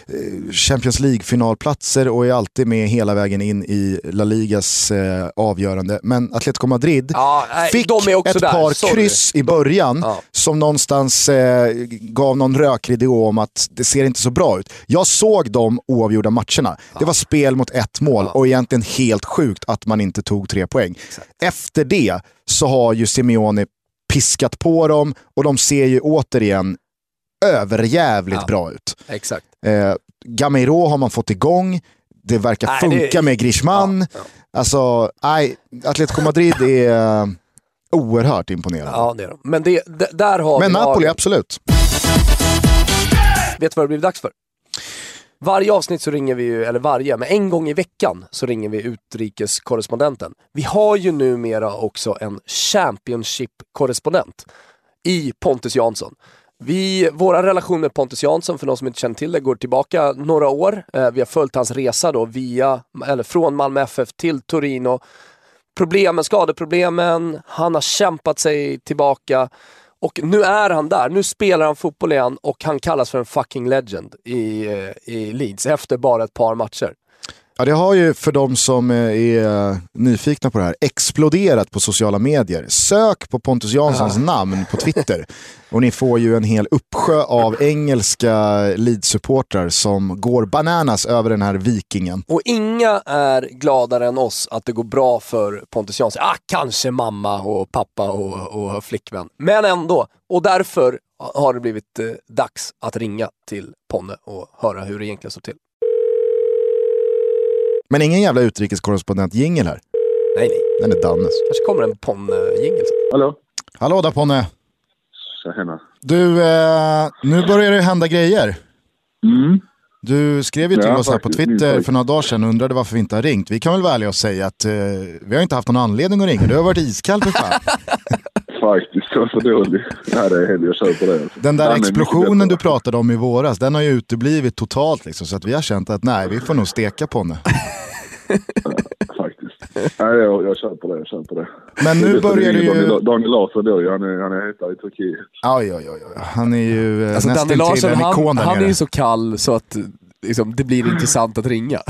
Speaker 1: eh, Champions League-finalplatser och är alltid med hela vägen in i La Ligas eh, avgörande. Men Atletico Madrid
Speaker 2: Ja, nej,
Speaker 1: fick ett
Speaker 2: där.
Speaker 1: par
Speaker 2: Sorry.
Speaker 1: kryss i början
Speaker 2: Ja.
Speaker 1: som någonstans eh, gav någon rökridå om att det ser inte så bra ut. Jag såg de oavgjorda matcherna. Det var spel mot ett mål och egentligen helt sjukt att man inte tog tre poäng. Efter det så har ju Simeone piskat på dem och de ser ju återigen överjävligt
Speaker 2: Ja.
Speaker 1: bra ut.
Speaker 2: Exakt.
Speaker 1: Eh, Gamero har man fått igång, det verkar
Speaker 2: Nej,
Speaker 1: funka
Speaker 2: det-
Speaker 1: med Griezmann.
Speaker 2: Ja, ja.
Speaker 1: Alltså, nej, Atletico Madrid är eh, oerhört imponerande.
Speaker 2: Ja, det är de. Men det, där har
Speaker 1: Men Napoli,
Speaker 2: lagen.
Speaker 1: absolut.
Speaker 2: Vet du vad det blivit dags för? Varje avsnitt så ringer vi ju, eller varje, men en gång i veckan så ringer vi utrikeskorrespondenten. Vi har ju numera också en Championship-korrespondent i Pontus Jansson. Vi, våra relation med Pontus Jansson, för de som inte känner till det, går tillbaka några år. Eh, vi har följt hans resa då via, eller från Malmö FF till Torino. Problemen, skadeproblemen, han har kämpat sig tillbaka. Och nu är han där, nu spelar han fotboll igen och han kallas för en fucking legend i, eh, i Leeds efter bara ett par matcher.
Speaker 1: Ja, det har ju för de som eh, är nyfikna på det här exploderat på sociala medier. Sök på Pontus Janssons namn på Twitter och ni får ju en hel uppsjö av engelska Leeds-supportrar som går bananas över den här vikingen.
Speaker 2: Och inga är gladare än oss att det går bra för Pontus Jansson. Ah, kanske mamma och pappa och, och flickvän. Men ändå. Och därför har det blivit eh, dags att ringa till Ponne och höra hur det egentligen står till.
Speaker 1: Men ingen jävla utrikeskorrespondent-jingel här.
Speaker 2: Nej, nej.
Speaker 1: Den är Dannes.
Speaker 2: kanske kommer en Ponne-jingel.
Speaker 3: Hallå?
Speaker 1: Hallå där Ponne.
Speaker 3: Tjena.
Speaker 1: Du, eh, nu börjar det hända grejer.
Speaker 3: Mm.
Speaker 1: Du skrev ju till
Speaker 3: Ja,
Speaker 1: oss här på Twitter för några dagar sedan och undrade varför vi inte har ringt. Vi kan väl vara ärliga och säga att eh, vi har inte haft någon anledning att ringa. Du har varit iskall för fan.
Speaker 3: Faktiskt, jag var för dålig. Nej, det är helt, jag kör på det. Alltså.
Speaker 1: Den där
Speaker 3: är mycket
Speaker 1: explosionen du pratade om i våras, den har ju uteblivit totalt liksom. Så att vi har känt att nej, vi får nog steka på henne.
Speaker 3: Faktiskt. Nej, jag, jag kör på det. Jag kör på det.
Speaker 1: Men nu
Speaker 3: Det är
Speaker 1: börjar det ju...
Speaker 3: Daniel, Daniel Larsson då ju. Han är, han är hetare i Turkiet.
Speaker 1: Oj, oj, oj, oj. Han är ju eh,
Speaker 2: Alltså
Speaker 1: nästan till en ikon
Speaker 2: han,
Speaker 1: där
Speaker 2: han är
Speaker 1: nere.
Speaker 2: ju så kall så att liksom, det blir intressant att ringa.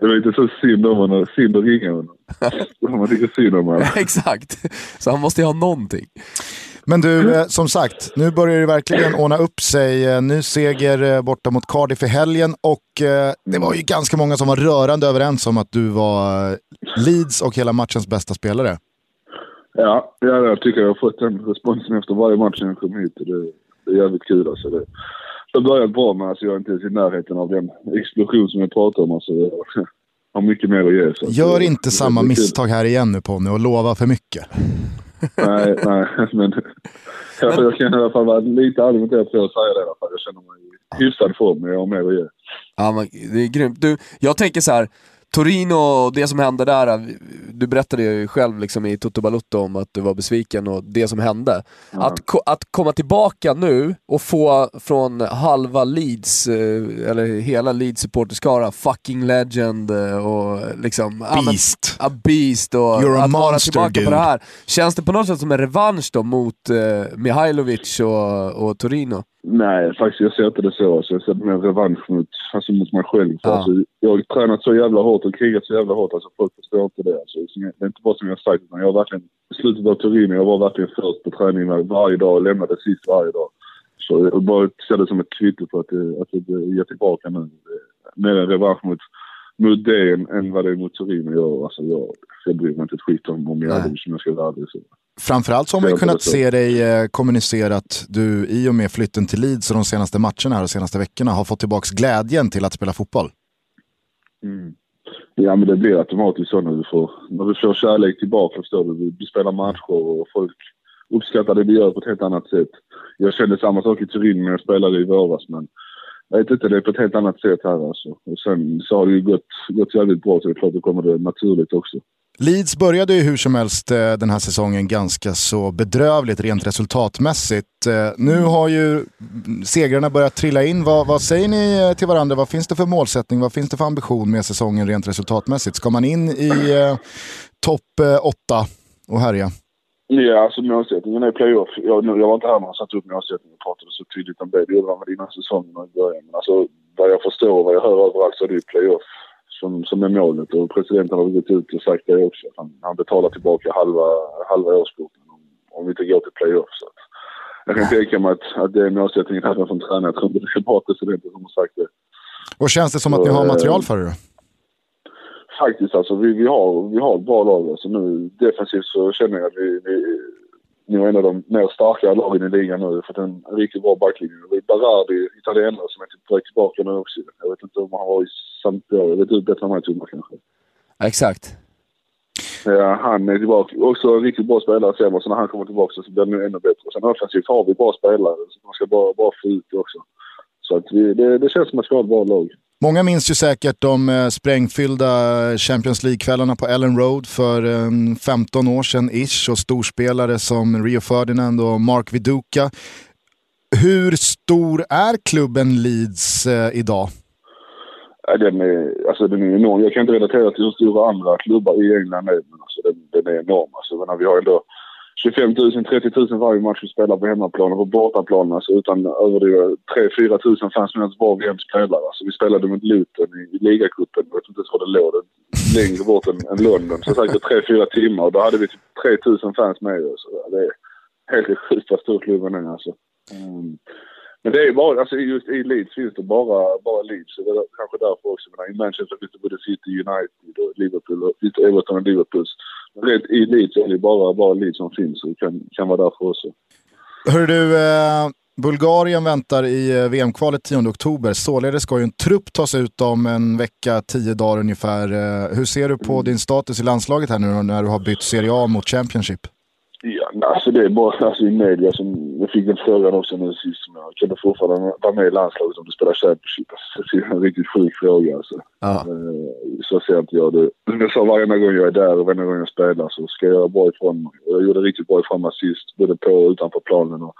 Speaker 3: Det var lite så synd om honom. Synd att ringa honom. Man tycker synd om honom.
Speaker 2: Exakt. Så han måste ju ha någonting.
Speaker 1: Men du, eh, som sagt, nu börjar det verkligen ordna upp sig. Eh, Ny seger eh, borta mot Cardiff i helgen och det var ju ganska många som var rörande överens om att du var Leeds och hela matchens bästa spelare.
Speaker 3: Ja, ja, jag tycker jag har fått den responsen efter varje match när jag kom hit. Det, är jävligt kul alltså. Det har börjat bra men alltså, jag är inte ens i närheten av den explosion som jag pratar om. Alltså, jag har mycket mer att ge. Så
Speaker 1: Gör inte samma misstag här igen nu Ponny och lova för mycket.
Speaker 3: Nej, nej, men jag, jag kan i alla fall vara lite argumenterad för att säga det i alla fall. Jag känner mig i hyfsad form, men jag har mer att ge.
Speaker 2: Ja, men det är grymt. Du, jag tänker så här. Torino och det som hände där, du berättade ju själv liksom i Toto Balutto om att du var besviken och det som hände. Att, ko- att komma tillbaka nu och få från halva Leeds, eh, eller hela Leeds supporterskara, fucking legend eh, och liksom... ja, men-
Speaker 1: Beast.
Speaker 2: A beast och
Speaker 1: You're
Speaker 2: att vara tillbaka
Speaker 1: dude.
Speaker 2: på det här. Känns det på något sätt som en revansch då mot eh, Mihailovic och, och Torino?
Speaker 3: Nej, faktiskt jag ser inte det så. Alltså, jag ser det mer revansch mot, alltså, mot mig själv.
Speaker 2: Ja.
Speaker 3: alltså, jag har tränat så jävla hårt och krigat så jävla hårt. Alltså, folk förstår inte det. Alltså, som jag- det är inte bara som jag har sagt, utan jag har verkligen... I slutet av Turin, jag var verkligen först på träning var- varje dag och lämnade sist varje dag. Så jag bara ser det som ett kvitto på att att det ger tillbaka nu. Mer en revansch mot, mot det än, än vad det är mot Turin. Jag, alltså, jag, jag bryr mig inte ett skit om, om jag hade det som jag ska vara ärlig.
Speaker 1: Framförallt så har man ju kunnat se dig eh, kommunicera att du i och med flytten till Leeds och de senaste matcherna här och senaste veckorna har fått tillbaka glädjen till att spela fotboll.
Speaker 3: Mm. Ja, men det blir automatiskt så när du får, när du får kärlek tillbaka, förstår du. Du, spelar matcher och folk uppskattar det du gör på ett helt annat sätt. Jag kände samma sak i Turin när jag spelade i våras, men jag vet inte, det är på ett helt annat sätt här alltså. Och sen så har det ju gått, gått jävligt bra, så det är klart då kommer det naturligt också.
Speaker 1: Leeds började ju hur som helst eh, den här säsongen ganska så bedrövligt rent resultatmässigt. Eh, Nu har ju mm, segrarna börjat trilla in. Vad, vad säger ni eh, till varandra? Vad finns det för målsättning? Vad finns det för ambition med säsongen rent resultatmässigt? Ska man in i eh, topp eh, åtta och härja?
Speaker 3: Ja, alltså målsättningen är playoff. Jag, nu- jag var inte här när han satte upp målsättningen och pratade så tydligt om det. Det gjorde han väl innan säsongen början. Men alltså, vad jag förstår och vad jag hör överallt så är det ju playoff som, som är målet. Och presidenten har gått ut och sagt det också. Han, han betalar tillbaka halva, halva årskorten om, om vi inte går till playoff. Så att, jag kan tänka mig att, att det är målsättningen även från tränaren. Jag tror inte det är bara presidenten som har sagt det.
Speaker 1: Och känns det som att ni har material för det då?
Speaker 3: Faktiskt alltså, vi, vi, har, vi har ett bra lag. Alltså, nu, defensivt så känner jag att vi, vi nu är en av de mer starkare lagen i ligan nu. För en riktigt bra backlinje. Vi Berardi, italienare, som är på väg tillbaka nu också. Jag vet inte om han var i Sampdoria. Jag vet inte bättre än mig Thomas kanske.
Speaker 2: Exakt.
Speaker 3: Ja, han är tillbaka. Också en riktigt bra spelare ser man. Så när han kommer tillbaka så blir det nu ännu bättre. Sen offensivt har vi bra spelare. Så man ska bara, bara få ut det också. Så att vi, det, det känns som att vi har ett bra lag.
Speaker 1: Många minns ju säkert de eh, sprängfyllda eh, Champions League-kvällarna på Ellen Road för eh, 15 år sedan ish och storspelare som Rio Ferdinand och Mark Viduka. Hur stor är klubben Leeds idag?
Speaker 3: Den är, alltså den är enorm. Jag kan inte relatera till hur stora andra klubbar i England är, men alltså den, den är enorm. Alltså, men vi har ändå 25 000, 30 000 varje match vi spelar på hemmaplan och på bortaplan. Alltså utan överdriva 3-4 000 fanns med var vi än spelade. Alltså vi spelade mot Luton i, i ligacupen. Jag vet inte ens var det låg. Längre bort än, än London. Så säkert 3-4 timmar och då hade vi typ 3 000 fans med oss. Alltså, det är helt sjukt vad stor klubben är alltså. Mm. Men det är bara, alltså just i Leeds finns det bara, bara Leeds. Det är kanske därför också. Men I Manchester finns det både City, United och Liverpool och Everton och Liverpool. Rent i Leeds är det bara, bara Leeds som finns och kan, kan vara därför också.
Speaker 1: Hör du, eh, Bulgarien väntar i eh, VM-kvalet 10 oktober. Således ska ju en trupp tas ut om en vecka, tio dagar ungefär. Eh, hur ser du på mm. din status i landslaget här nu när du har bytt Serie A mot Championship?
Speaker 3: Ja, alltså det är bara alltså, i media som... Jag fick en fråga också nu sist som jag kan du fortfarande vara med i landslaget om du spelar Championship? Alltså, det är en riktigt sjuk fråga alltså. Ja. Uh, så ser inte jag det. Som jag sa, varje gång jag är där och varje gång jag spelar så ska jag göra bra ifrån mig. Jag gjorde riktigt bra ifrån mig sist, både på och utanför planen. Och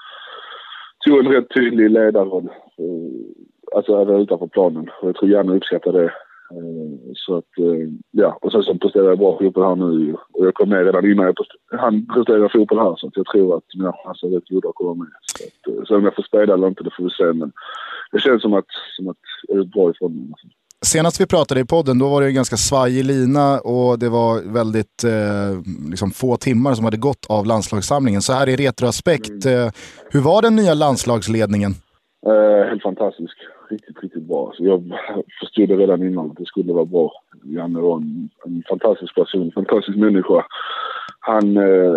Speaker 3: tog en rätt tydlig ledarroll. Uh, alltså även utanför planen. Och jag tror gärna uppskattar det. Eh, så att, eh, ja. Och sen så presterar jag bra fotboll här nu och jag kom med redan innan jag han presterar fotboll här så att jag tror att mina chanser är rätt goda att komma med. Så att, eh, sen om jag får spela eller inte, det får vi se. Men det känns som att, som att jag är bra ifrån mig.
Speaker 1: Senast vi pratade i podden, då var det en ganska svajig lina och det var väldigt eh, liksom få timmar som hade gått av landslagssamlingen. Så här i retroaspekt, mm. eh, hur var den nya landslagsledningen?
Speaker 3: Eh, helt fantastisk riktigt, riktigt bra. Så jag förstod det redan innan att det skulle vara bra. Janne var en, en fantastisk person, en fantastisk människa. Han, eh,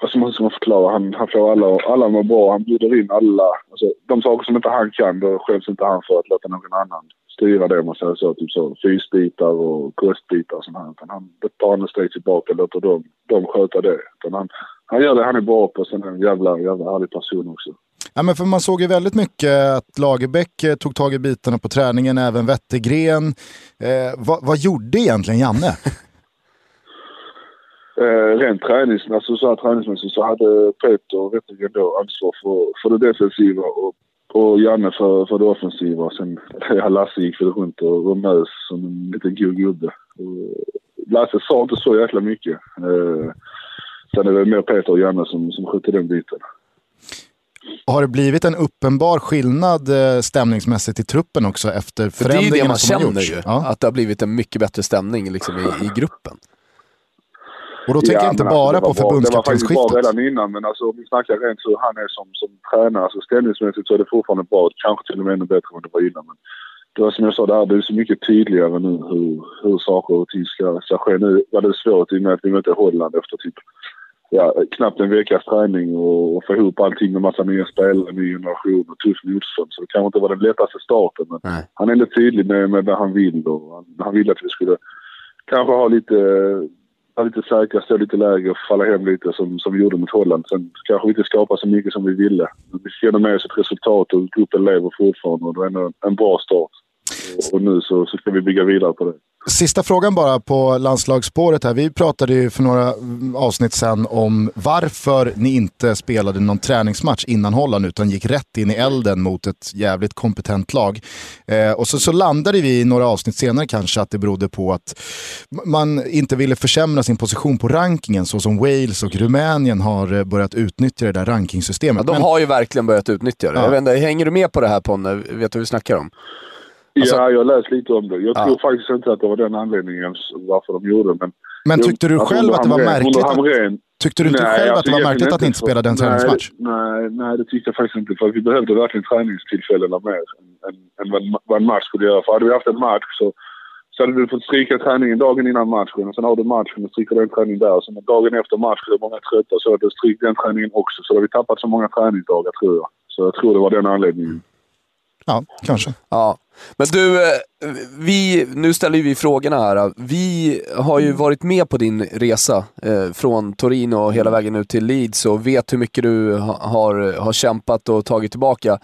Speaker 3: vad man, ska man förklara, han, han får alla, alla att må bra. Han bjuder in alla. Alltså, de saker som inte han kan, då skäms inte han för att låta någon annan styra det om man säger så. Typ så fysbitar och kostbitar och sånt här. Utan han tar en steg tillbaka och låter dem, dem sköta det. Utan han, han gör det han är bra på. Sen är han en jävla, jävla härlig person också.
Speaker 1: Ja, men för man såg ju väldigt mycket att Lagerbäck eh, tog tag i bitarna på träningen, även Wettergren. Eh, vad, vad, gjorde egentligen Janne?
Speaker 3: eh, rent tränings, alltså så här, träningsmässigt så hade Peter och Wettergren då ansvar för, för det defensiva och, och Janne för, för det offensiva. Sen ja, Lasse gick väl runt och, och mös som en liten god gubbe. Lasse sa inte så jäkla mycket. Eh, sen är det mer Peter och Janne som, som skötte den biten.
Speaker 1: Har det blivit en uppenbar skillnad eh, stämningsmässigt i truppen också efter förändringarna som har gjorts? Det är det man
Speaker 2: känner ju, ja. att det har blivit en mycket bättre stämning liksom, i, i gruppen.
Speaker 1: Och då tänker ja, jag inte bara alltså, på förbundskaptensskiftet. Det var
Speaker 3: faktiskt bra redan innan, men alltså, om vi snackar rent så han är som, som tränare, alltså ställningsmässigt så är det fortfarande bra. Kanske till och med ännu bättre än det var innan. Men det var som jag sa, där, det är så mycket tydligare nu hur, hur saker och ting ska, ska ske. Nu var det svårt i och med att vi mötte Holland efter typ ja, knappt en veckas träning och, och få ihop allting med massa nya spelare, ny generation och tuff motstånd. Så det kanske inte var den lättaste starten men Nej. han är ändå tydlig med, med vad han vill och han, han ville att vi skulle kanske ha lite, ha lite säkra, stå lite lägre och falla hem lite som, som vi gjorde mot Holland. Sen kanske vi inte skapar så mycket som vi ville. Men vi ändå med oss ett resultat och gruppen lever fortfarande och det är ändå en bra start. Och nu så, så ska vi bygga vidare på det.
Speaker 1: Sista frågan bara på landslagsspåret här. Vi pratade ju för några avsnitt sen om varför ni inte spelade någon träningsmatch innan Holland utan gick rätt in i elden mot ett jävligt kompetent lag. Eh, och så, så landade vi i några avsnitt senare kanske att det berodde på att man inte ville försämra sin position på rankingen så som Wales och Rumänien har eh, börjat utnyttja det där rankingsystemet.
Speaker 2: Ja, de har ju verkligen börjat utnyttja det. Ja. Jag vet inte, hänger du med på det här Ponne? Vet du vad vi snackar om?
Speaker 3: Alltså, ja, jag har läst lite om det. Jag ja. tror faktiskt inte att det var den anledningen varför de gjorde det. Men,
Speaker 1: men tyckte du själv att det var märkligt? Att, tyckte du inte nej, själv att det var alltså, märkligt att ni inte spelade en träningsmatch?
Speaker 3: Nej, nej, det tyckte jag faktiskt inte. För vi behövde verkligen träningstillfällena mer än, än, än vad, en match skulle göra. För hade vi haft en match så, så hade du fått stryka träningen dagen innan matchen. Och sen har du matchen och stryker den träningen där. Och sen dagen efter matchen är många trötta så hade du strykt den träningen också. Så då har vi tappat så många träningsdagar tror jag. Så jag tror det var den anledningen.
Speaker 1: Ja, kanske.
Speaker 2: Ja. Men du, eh, vi, nu ställer vi frågorna här. Vi har ju varit med på din resa eh, från Torino och hela vägen ut till Leeds och vet hur mycket du har, har kämpat och tagit tillbaka.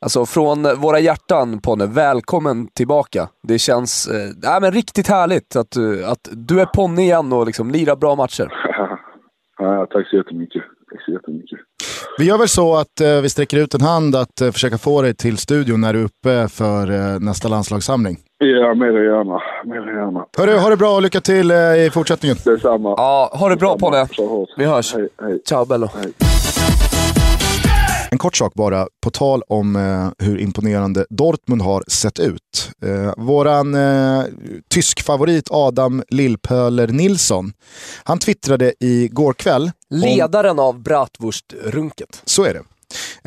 Speaker 2: Alltså från våra hjärtan Ponne, välkommen tillbaka. Det känns eh, men riktigt härligt att, att du är Ponne igen och liksom lirar bra matcher.
Speaker 3: ja, tack så jättemycket. Tack så jättemycket.
Speaker 1: Vi gör väl så att eh, vi sträcker ut en hand att eh, försöka få dig till studion när du är uppe för eh, nästa landslagssamling.
Speaker 3: Ja, mer än gärna. Mer än gärna.
Speaker 1: Hörru, ha det bra och lycka till eh, i fortsättningen.
Speaker 3: Detsamma.
Speaker 2: Ja, ha det bra
Speaker 3: Detsamma. Hårt.
Speaker 2: Vi hörs.
Speaker 3: Hej, hej.
Speaker 2: Ciao Bello.
Speaker 3: hej.
Speaker 1: En kort sak bara, på tal om eh, hur imponerande Dortmund har sett ut. Eh, våran eh, tysk favorit Adam Lillpöler Nilsson, han twittrade igår kväll om
Speaker 2: Ledaren av Bratwurst-runket.
Speaker 1: Så är det.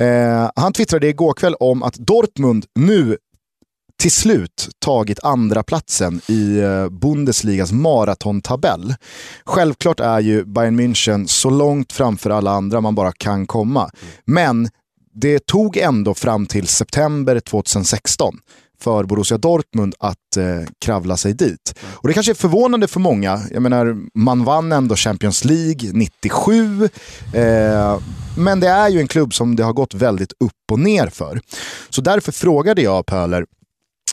Speaker 1: Eh, han twittrade igår kväll om att Dortmund nu till slut tagit andra platsen i eh, Bundesligas maratontabell. Självklart är ju Bayern München så långt framför alla andra man bara kan komma. Men det tog ändå fram till september 2016 för Borussia Dortmund att eh, kravla sig dit. Och det kanske är förvånande för många. Jag menar, man vann ändå Champions League 97. Eh, men det är ju en klubb som det har gått väldigt upp och ner för. Så därför frågade jag Pöler,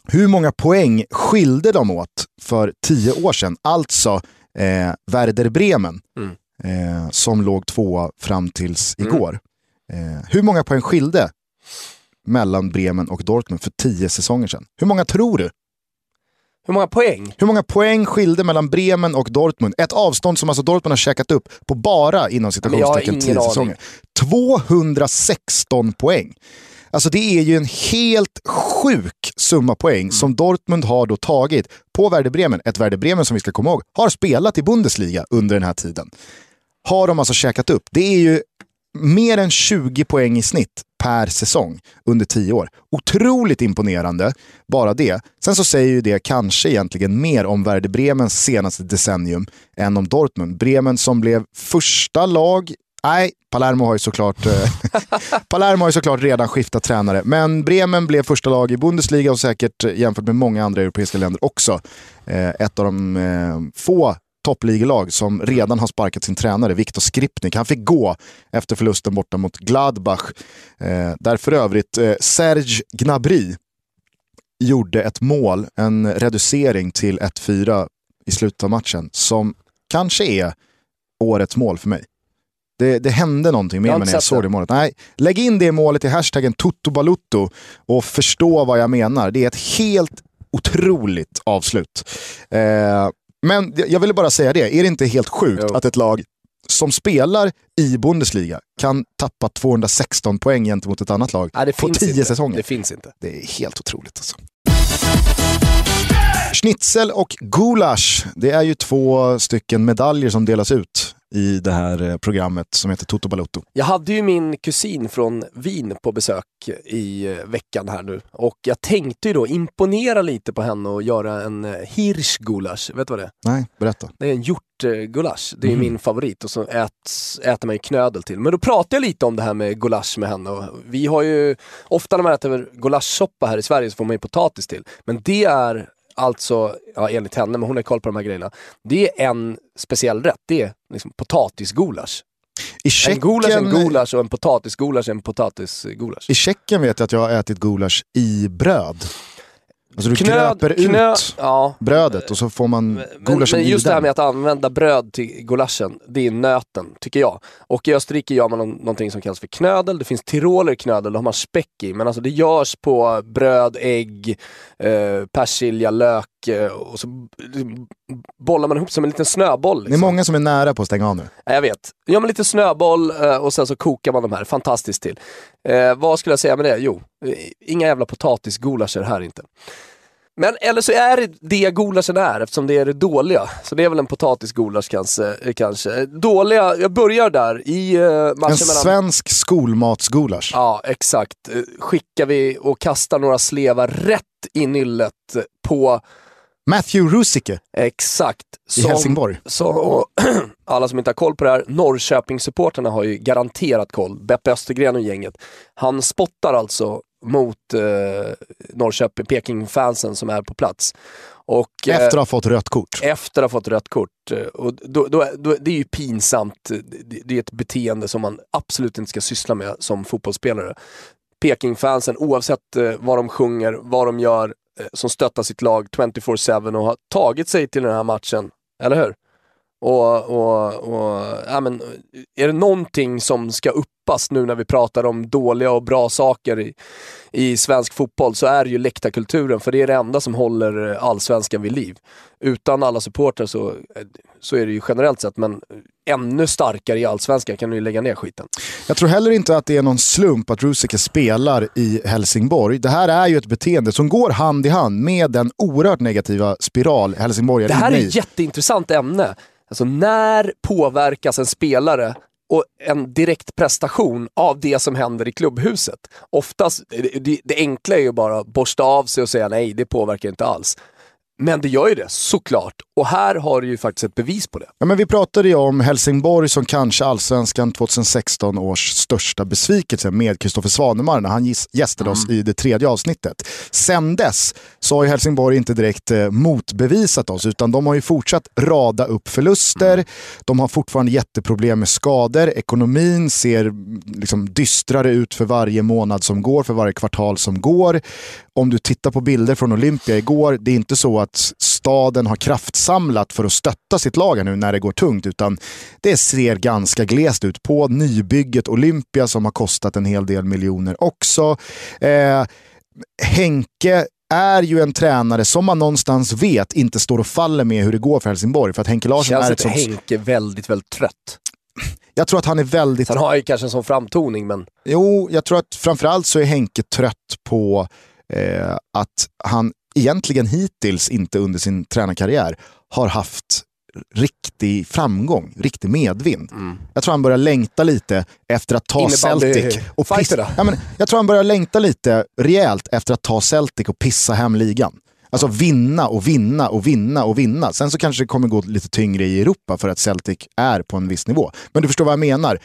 Speaker 1: hur många poäng skilde de åt för tio år sedan? Alltså eh, Werder Bremen,
Speaker 2: Mm.
Speaker 1: eh, som låg tvåa fram tills igår. Eh, hur många poäng skilde mellan Bremen och Dortmund för tio säsonger sedan? Hur många tror du?
Speaker 2: Hur många poäng?
Speaker 1: Hur många poäng skilde mellan Bremen och Dortmund? Ett avstånd som alltså Dortmund har käkat upp på bara inom citationstecken
Speaker 2: ingen
Speaker 1: 10
Speaker 2: aning.
Speaker 1: säsonger. 216 poäng. Alltså det är ju en helt sjuk summa poäng
Speaker 2: Mm.
Speaker 1: som Dortmund har då tagit på Werder Bremen. Ett Werder Bremen som vi ska komma ihåg har spelat i Bundesliga under den här tiden. Har de alltså käkat upp. Det är ju mer än 20 poäng i snitt per säsong under 10 år. Otroligt imponerande, bara det. Sen så säger ju det kanske egentligen mer om Werder Bremens senaste decennium än om Dortmund. Bremen som blev första lag Nej, Palermo har ju såklart, eh, Palermo har ju såklart redan skiftat tränare. Men Bremen blev första lag i Bundesliga och säkert eh, jämfört med många andra europeiska länder också eh, ett av de få toppligelag som redan har sparkat sin tränare, Viktor Skripnik. Han fick gå efter förlusten borta mot Gladbach. Där för övrigt Serge Gnabry gjorde ett mål, en reducering till 1-4 i slutet av matchen, som kanske är årets mål för mig. Det, det hände någonting med
Speaker 2: Jag
Speaker 1: mig när jag såg
Speaker 2: det.
Speaker 1: målet. Nej, lägg in det målet i hashtaggen Toto och förstå vad jag menar. Det är ett helt otroligt avslut. Eh, men jag ville bara säga det, är det inte helt sjukt
Speaker 2: Jo.
Speaker 1: att ett lag som spelar i Bundesliga kan tappa 216 poäng gentemot ett annat lag
Speaker 2: Nej,
Speaker 1: på
Speaker 2: finns
Speaker 1: 10
Speaker 2: inte.
Speaker 1: säsonger?
Speaker 2: Det finns inte.
Speaker 1: Det är helt otroligt alltså. Schnitzel och gulasch, det är ju två stycken medaljer som delas ut i det här eh, programmet som heter Toto Balotto.
Speaker 2: Jag hade ju min kusin från Wien på besök i eh, veckan här nu och jag tänkte ju då imponera lite på henne och göra en eh, hirschgulasch. Vet du vad det är?
Speaker 1: Nej, berätta.
Speaker 2: Det är en hjortgulasch. Det är
Speaker 1: Mhm.
Speaker 2: min favorit och så äts, äter man ju knödel till. Men då pratade jag lite om det här med gulasch med henne och vi har ju, ofta när man äter gulaschsoppa här i Sverige så får man ju potatis till. Men det är alltså, ja enligt henne, men hon har koll på de här grejerna. Det är en speciell rätt. Det är liksom potatisgulasch.
Speaker 1: I
Speaker 2: En gulasch är en
Speaker 1: Tjeckien,
Speaker 2: gulasch och en potatisgulasch är en potatisgulasch.
Speaker 1: I Tjeckien vet jag att jag har ätit gulasch i bröd. Alltså du
Speaker 2: Knöd-
Speaker 1: gröper
Speaker 2: knö-
Speaker 1: ut
Speaker 2: ja.
Speaker 1: brödet och så får man
Speaker 2: Men,
Speaker 1: gulaschen
Speaker 2: men
Speaker 1: i
Speaker 2: just det här med att använda bröd till gulaschen, det är nöten, tycker jag. Och i Österrike gör man någon- någonting som kallas för knödel. Det finns tiroler knödel, då har man späck i. Men alltså det görs på bröd, ägg, eh, persilja, lök och så bollar man ihop som en liten snöboll.
Speaker 1: Det är
Speaker 2: Liksom.
Speaker 1: många som är nära på att stänga av nu.
Speaker 2: Ja, Jag vet. Gör man lite snöboll eh, och sen så kokar man de här. Fantastiskt till. Eh, vad skulle jag säga med det? Jo, eh, inga jävla potatisgulascher här inte. Men eller så är det det gulaschen är eftersom det är det dåliga. Så det är väl en potatisgulasch kanske. eh, kanske. Dåliga, jag börjar där i eh, matchen
Speaker 1: En
Speaker 2: mellan...
Speaker 1: svensk skolmatsgulasch.
Speaker 2: Ja, exakt. Eh, Skickar vi och kastar några slevar rätt i nyllet eh, på
Speaker 1: Matthew Rusicke
Speaker 2: exakt.
Speaker 1: i Helsingborg.
Speaker 2: Så alla som inte har koll på det här, Norrköpingssupporterna har ju garanterat koll. Beppe Östergren och gänget. Han spottar alltså mot eh, Norrköping, Peking-fansen som är på plats. Och, eh,
Speaker 1: Efter att ha fått rött kort.
Speaker 2: efter att ha fått rött kort. Och då, då, då, det är ju pinsamt. Det, är ett beteende som man absolut inte ska syssla med som fotbollsspelare. Peking-fansen, oavsett eh, vad de sjunger, vad de gör, Eh, som stöttar sitt lag 24-7 och har tagit sig till den här matchen. Eller hur? Och, och, och ja, men, är det någonting som ska upp djupast nu när vi pratar om dåliga och bra saker i, i svensk fotboll så är det ju läktarkulturen, för det är det enda som håller allsvenskan vid liv. Utan alla supportrar så, så är det ju generellt sett, men ännu starkare i allsvenskan kan du ju lägga ner skiten.
Speaker 1: Jag tror heller inte att det är någon slump att Rusiker spelar i Helsingborg. Det här är ju ett beteende som går hand i hand med den oerhört negativa spiral Helsingborg är
Speaker 2: Det här
Speaker 1: inne
Speaker 2: är
Speaker 1: i.
Speaker 2: ett jätteintressant ämne. Alltså när påverkas en spelare och en direkt prestation av det som händer i klubbhuset? Oftast, det, det enkla är ju bara att borsta av sig och säga nej, det påverkar inte alls. Men det gör ju det, såklart. Och här har du ju faktiskt ett bevis på det.
Speaker 1: Ja, men vi pratade ju om Helsingborg som kanske allsvenskan 2016 års största besvikelse med Kristoffer Svanemar när han gästade oss i det tredje avsnittet. Sen dess så har ju Helsingborg inte direkt eh, motbevisat oss utan de har ju fortsatt rada upp förluster. De har fortfarande jätteproblem med skador. Ekonomin ser mm, liksom dystrare ut för varje månad som går, för varje kvartal som går. Om du tittar på bilder från Olympia igår, det är inte så att staden har kraftsamlat för att stötta sitt lag nu när det går tungt, utan det ser ganska glest ut på nybygget Olympia som har kostat en hel del miljoner också. Eh, Henke är ju en tränare som man någonstans vet inte står och faller med hur det går för Helsingborg. För att Henke Larsson
Speaker 2: Känns
Speaker 1: är ett sånt...
Speaker 2: Henke väldigt, väldigt trött?
Speaker 1: Jag tror att han är väldigt...
Speaker 2: Sen har han ju kanske en sån framtoning, men
Speaker 1: Jo, jag tror att framförallt så är Henke trött på eh, att han egentligen hittills inte under sin tränarkarriär har haft riktig framgång, riktig medvind. Jag tror han börjar längta lite efter att ta
Speaker 2: Innebandy-
Speaker 1: Celtic och pissa, ja, men Jag tror han börjar längta lite rejält efter att ta Celtic och pissa hem ligan. Alltså vinna och vinna och vinna och vinna. Sen så kanske det kommer gå lite tyngre i Europa för att Celtic är på en viss nivå. Men du förstår vad jag menar.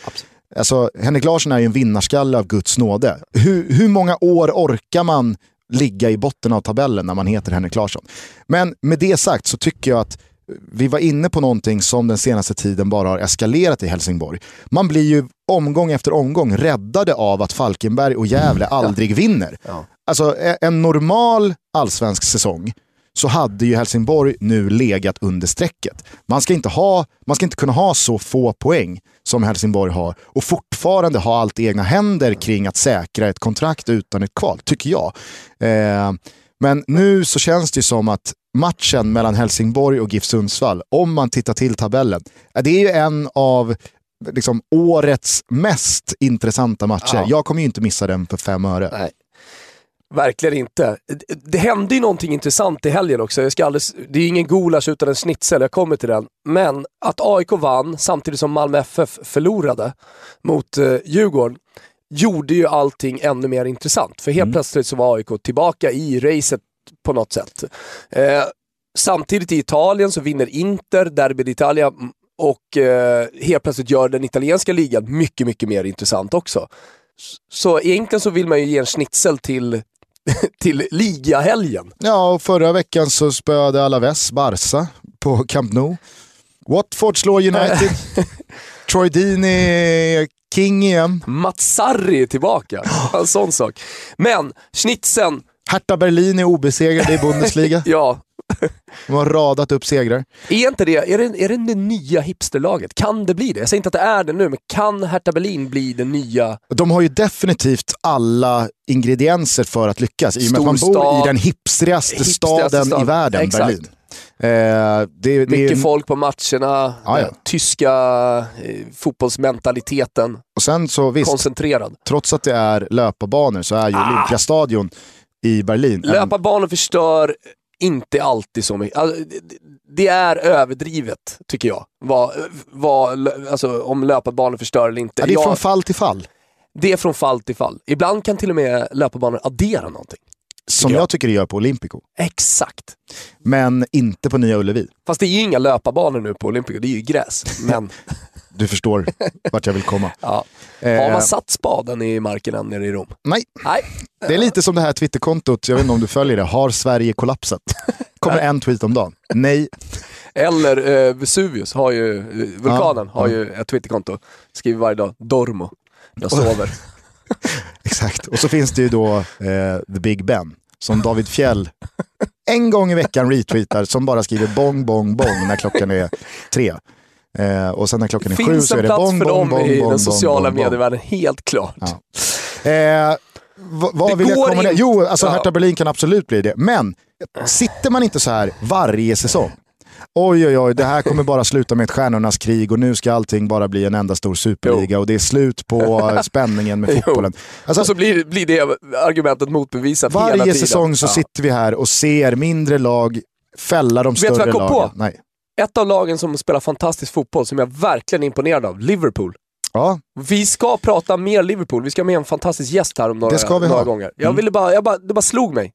Speaker 1: Alltså, Henrik Larsson är ju en vinnarskalle av Guds nåde. Hur, hur många år orkar man ligga i botten av tabellen när man heter Henrik Larsson? Men med det sagt så tycker jag att vi var inne på någonting som den senaste tiden bara har eskalerat i Helsingborg. Man blir ju omgång efter omgång räddade av att Falkenberg och Gävle aldrig vinner. Alltså e- en normal allsvensk säsong så hade ju Helsingborg nu legat under strecket. Man ska, inte ha, man ska inte kunna ha så få poäng som Helsingborg har och fortfarande ha allt i egna händer kring att säkra ett kontrakt utan ett kval, tycker jag. Eh, men nu så känns det som att matchen mellan Helsingborg och GIF Sundsvall, om man tittar till tabellen, eh, det är ju en av liksom, årets mest intressanta matcher.
Speaker 2: Ja.
Speaker 1: Jag kommer ju inte missa den för fem öre.
Speaker 2: Nej. Verkligen inte. Det- hände ju någonting intressant i helgen också. Jag ska alldeles, det är ingen gulasch utan en schnitzel, jag kommer till den. Men att AIK vann samtidigt som Malmö FF förlorade mot eh, Djurgården gjorde ju allting ännu mer intressant. För helt plötsligt så var AIK tillbaka i racet på något sätt. Eh, samtidigt i Italien så vinner Inter Derby d'Italia mm, och eh, helt plötsligt gör den italienska ligan mycket, mycket mer intressant också. Så egentligen så vill man ju ge en schnitzel till, till ligahelgen.
Speaker 1: Ja, och förra veckan så spöade Alaves Barca på Camp Nou. Watford slår United. Troy Deeney är king igen.
Speaker 2: Mats Sarri är tillbaka. En sån sak. Men schnitzeln,
Speaker 1: Hertha Berlin är obesegrade i Bundesliga.
Speaker 2: ja.
Speaker 1: De har radat upp segrar.
Speaker 2: Är inte det, är det, är det det nya hipsterlaget? Kan det bli det? Jag säger inte att det är det nu, men kan Hertha Berlin bli det nya?
Speaker 1: De har ju definitivt alla ingredienser för att lyckas i och med att man bor i den hipstrigaste,
Speaker 2: Hipstrigaste
Speaker 1: staden
Speaker 2: stad.
Speaker 1: i världen,
Speaker 2: Exakt.
Speaker 1: Berlin. Eh, det,
Speaker 2: Mycket
Speaker 1: är,
Speaker 2: folk på matcherna,
Speaker 1: Ja, ja.
Speaker 2: den tyska eh, fotbollsmentaliteten,
Speaker 1: och sen så visst,
Speaker 2: koncentrerad.
Speaker 1: trots att det är löparbanor så är ju
Speaker 2: Ah.
Speaker 1: Olympiastadion i Berlin en-
Speaker 2: Löparbanor förstör inte alltid så mycket. Alltså, det- är överdrivet, tycker jag. Vad, vad, alltså, om löparbanor förstör eller inte.
Speaker 1: ja, det är
Speaker 2: Jag-
Speaker 1: från fall till fall.
Speaker 2: det är från fall till fall. Ibland kan till och med löparbanor addera någonting.
Speaker 1: Som
Speaker 2: jag.
Speaker 1: jag tycker det gör på Olympico.
Speaker 2: Exakt.
Speaker 1: Men inte på Nya Ullevi.
Speaker 2: Fast det är ju inga löparbanor nu på Olympico, det är ju gräs. Men
Speaker 1: Du förstår vart jag vill komma.
Speaker 2: ja.
Speaker 1: Eh,
Speaker 2: har man satt spaden i marken än nere i Rom?
Speaker 1: Nej,
Speaker 2: Nej.
Speaker 1: det är lite som det här Twitterkontot, jag vet inte om du följer det. Har Sverige kollapsat? Kommer en tweet om dagen. Nej.
Speaker 2: Eller eh, Vesuvius, har ju, eh, vulkanen,
Speaker 1: Ja,
Speaker 2: har ju ett Twitterkonto. Skriver varje dag, dormo. Jag sover.
Speaker 1: Exakt. Och så finns det ju då eh, The Big Ben, som David Fjell en gång i veckan retweetar, som bara skriver bong, bong, bong när klockan är tre. Eh, och sen när klockan är
Speaker 2: Det
Speaker 1: sju
Speaker 2: finns
Speaker 1: så är
Speaker 2: en
Speaker 1: det
Speaker 2: plats
Speaker 1: bong,
Speaker 2: för
Speaker 1: bong,
Speaker 2: dem
Speaker 1: bong,
Speaker 2: i
Speaker 1: bong,
Speaker 2: den
Speaker 1: bong,
Speaker 2: sociala
Speaker 1: bong, bong.
Speaker 2: medievärlden, helt klart.
Speaker 1: Ja. Eh, vad vill jag komma ner? Jo, alltså
Speaker 2: Ja.
Speaker 1: Hertha Berlin kan absolut bli det. Men sitter man inte så här varje säsong? Oj, oj, oj, det här kommer bara sluta med ett stjärnornas krig och nu ska allting bara bli en enda stor superliga och det är slut på spänningen med
Speaker 2: Jo.
Speaker 1: fotbollen. Alltså,
Speaker 2: och så blir, blir det argumentet motbevisat hela
Speaker 1: varje
Speaker 2: tiden.
Speaker 1: säsong så
Speaker 2: Ja.
Speaker 1: sitter vi här och ser mindre lag fälla de
Speaker 2: du vad
Speaker 1: större
Speaker 2: jag kom på?
Speaker 1: lagen. Nej.
Speaker 2: Ett av lagen som spelar fantastisk fotboll, som jag verkligen är imponerad av, Liverpool.
Speaker 1: Ja,
Speaker 2: Vi ska prata mer Liverpool. Vi ska ha med en fantastisk gäst här om några,
Speaker 1: Det ska vi
Speaker 2: några
Speaker 1: ha.
Speaker 2: gånger. Jag
Speaker 1: Mm.
Speaker 2: ville bara, jag bara, det bara slog mig.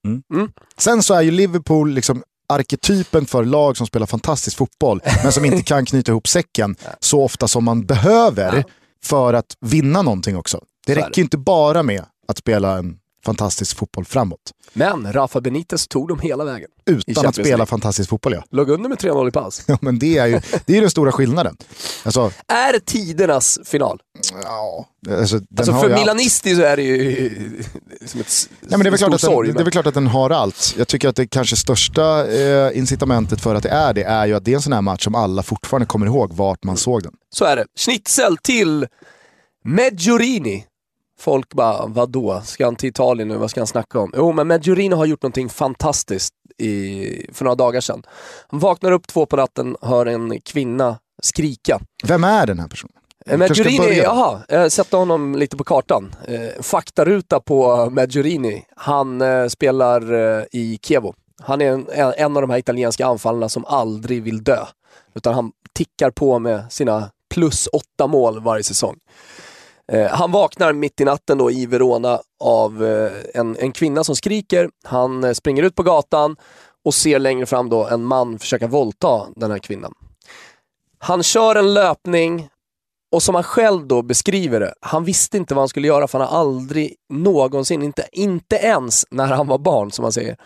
Speaker 1: Sen så är ju Liverpool liksom arketypen för lag som spelar fantastisk fotboll, men som inte kan knyta ihop säcken så ofta som man behöver för att vinna någonting också. Det räcker ju inte bara med att spela en fantastisk fotboll framåt,
Speaker 2: Men Rafa Benitez tog dem hela vägen.
Speaker 1: Utan att spela fantastisk fotboll. Ja.
Speaker 2: Låg under med 3-0 i paus.
Speaker 1: Ja, men det är ju det är den stora skillnaden. Alltså,
Speaker 2: Är tidernas final?
Speaker 1: ja, alltså,
Speaker 2: Alltså för
Speaker 1: allt.
Speaker 2: milanisti så är det ju som ett
Speaker 1: Nej, men det, är väl klart att den,
Speaker 2: sorg.
Speaker 1: det är
Speaker 2: men-
Speaker 1: väl klart att den har allt. Jag tycker att det kanske största eh, incitamentet för att det är det är ju att det är en sån här match som alla fortfarande kommer ihåg vart man såg den.
Speaker 2: Så är det. Schnitzel till Medjorini. Folk bara, vadå? Ska han till Italien nu? Vad ska han snacka om? Jo, men Medjorini har gjort någonting fantastiskt i, för några dagar sedan. Han vaknar upp två på natten, hör en kvinna skrika.
Speaker 1: Vem är den här personen?
Speaker 2: Eh,
Speaker 1: börja.
Speaker 2: jaha, jag sätter honom lite på kartan. Eh, faktaruta på Medjorini. Han eh, spelar i Chievo. Han är en, en av de här italienska anfallarna som aldrig vill dö. Utan han tickar på med sina plus åtta mål varje säsong. Eh, han vaknar mitt i natten då i Verona av eh, en, en kvinna som skriker. Han eh, springer ut på gatan och ser längre fram då en man försöka våldta den här kvinnan. Han kör en löpning och som han själv då beskriver det, han visste inte vad han skulle göra för han har aldrig någonsin, inte, inte ens när han var barn som man säger,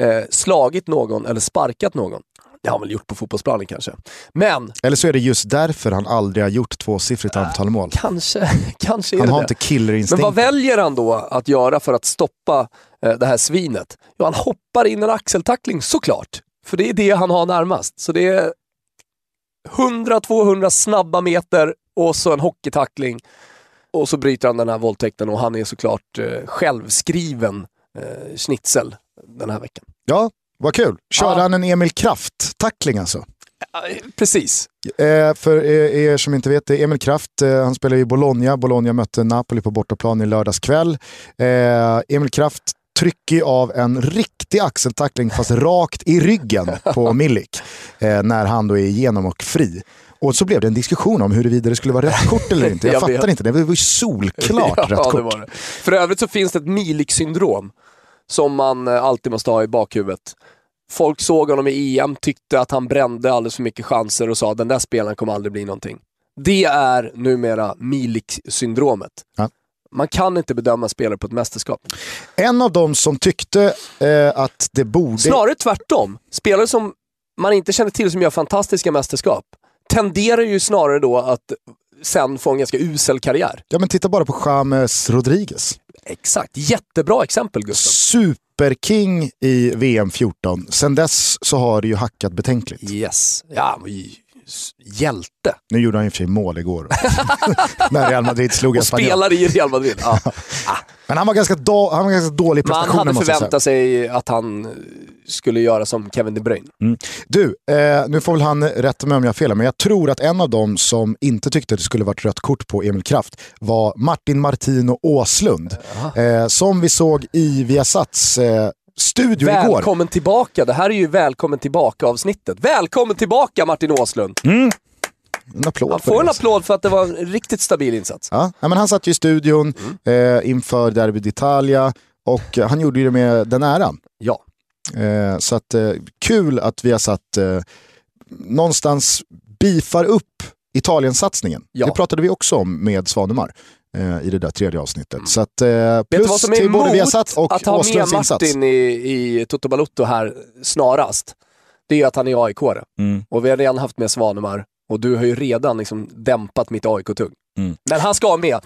Speaker 2: eh, slagit någon eller sparkat någon. Det har han väl gjort på fotbollsplanen kanske. Men
Speaker 1: Eller så är det just därför han aldrig har gjort tvåsiffrigt antal mål.
Speaker 2: kanske, kanske är
Speaker 1: Han
Speaker 2: det
Speaker 1: har
Speaker 2: det.
Speaker 1: inte killerinstinkt.
Speaker 2: Men vad väljer han då att göra för att stoppa eh, det här svinet? Jo, han hoppar in en axeltackling såklart. För det är det han har närmast. Så det är 100-200 snabba meter och så en hockeytackling. Och så bryter han den här våldtäkten och han är såklart eh, självskriven eh, schnitzel den här veckan.
Speaker 1: Ja, vad kul. Körde
Speaker 2: Ja.
Speaker 1: han en Emil Kraft-tackling alltså?
Speaker 2: Ja, Precis.
Speaker 1: Eh, för er, som inte vet det, Emil Kraft, eh, han spelar i Bologna. Bologna mötte Napoli på bortaplan i lördags kväll. Eh, Emil Kraft trycker av en riktig axeltackling fast rakt i ryggen på Milik eh, när han då är igenom och fri. Och så blev det en diskussion om huruvida det skulle vara rött kort eller inte. Jag,
Speaker 2: Jag
Speaker 1: fattar inte, det var ju solklart rött
Speaker 2: ja,
Speaker 1: kort.
Speaker 2: det det. För övrigt så finns det ett Milik-syndrom som man eh, alltid måste ha i bakhuvudet. Folk såg honom i EM, tyckte att han brände alldeles för mycket chanser och sa den där spelaren kommer aldrig bli någonting. Det är numera Milik-syndromet.
Speaker 1: Ja.
Speaker 2: Man kan inte bedöma spelare på ett mästerskap.
Speaker 1: En av dem som tyckte eh, att det borde...
Speaker 2: Snarare tvärtom. Spelare som man inte känner till som gör fantastiska mästerskap tenderar ju snarare då att sen få en ganska usel karriär.
Speaker 1: Ja men titta bara på James Rodriguez.
Speaker 2: Exakt. Jättebra exempel Gustav.
Speaker 1: Superking i VM 14. Sen dess så har det ju hackat betänkligt.
Speaker 2: Yes. Ja, hjälte.
Speaker 1: Nu gjorde han i och för sig mål igår. När Real Madrid slog
Speaker 2: Och
Speaker 1: Espanyol.
Speaker 2: spelar i Real Madrid. Ja.
Speaker 1: Men han var ganska, då, han var ganska dålig i
Speaker 2: Man
Speaker 1: prestationen
Speaker 2: hade
Speaker 1: jag säga.
Speaker 2: förväntat sig att han eh, skulle göra som Kevin De Bruyne.
Speaker 1: Du, eh, nu får väl han rätta mig om jag har fel, men jag tror att en av dem som inte tyckte det skulle varit rött kort på Emil Kraft var Martin Martino Åslund. Eh, som vi såg i Viasats eh, studio igår.
Speaker 2: Välkommen tillbaka. Det här är ju välkommen tillbaka avsnittet. Välkommen tillbaka Martin Åslund.
Speaker 1: En applåd
Speaker 2: Han får
Speaker 1: det,
Speaker 2: en applåd för att det var en riktigt stabil insats.
Speaker 1: Ja, men han satt ju i studion eh, inför Derby d'Italia och eh, han gjorde det med den äran.
Speaker 2: Ja.
Speaker 1: Eh, så att, eh, kul att vi har satt eh, någonstans bifar upp Italiensatsningen.
Speaker 2: Ja.
Speaker 1: Det pratade vi också om med Svanemar eh, i det där tredje avsnittet. Så att, eh, plus till både Viasat och
Speaker 2: att ha med. Martin i, i Toto Balotto här snarast? Det är att han är aik
Speaker 1: Mm.
Speaker 2: Och vi har redan haft med Svanemar och du har ju redan liksom dämpat mitt AIK-tugg.
Speaker 1: Mm.
Speaker 2: Men han ska med.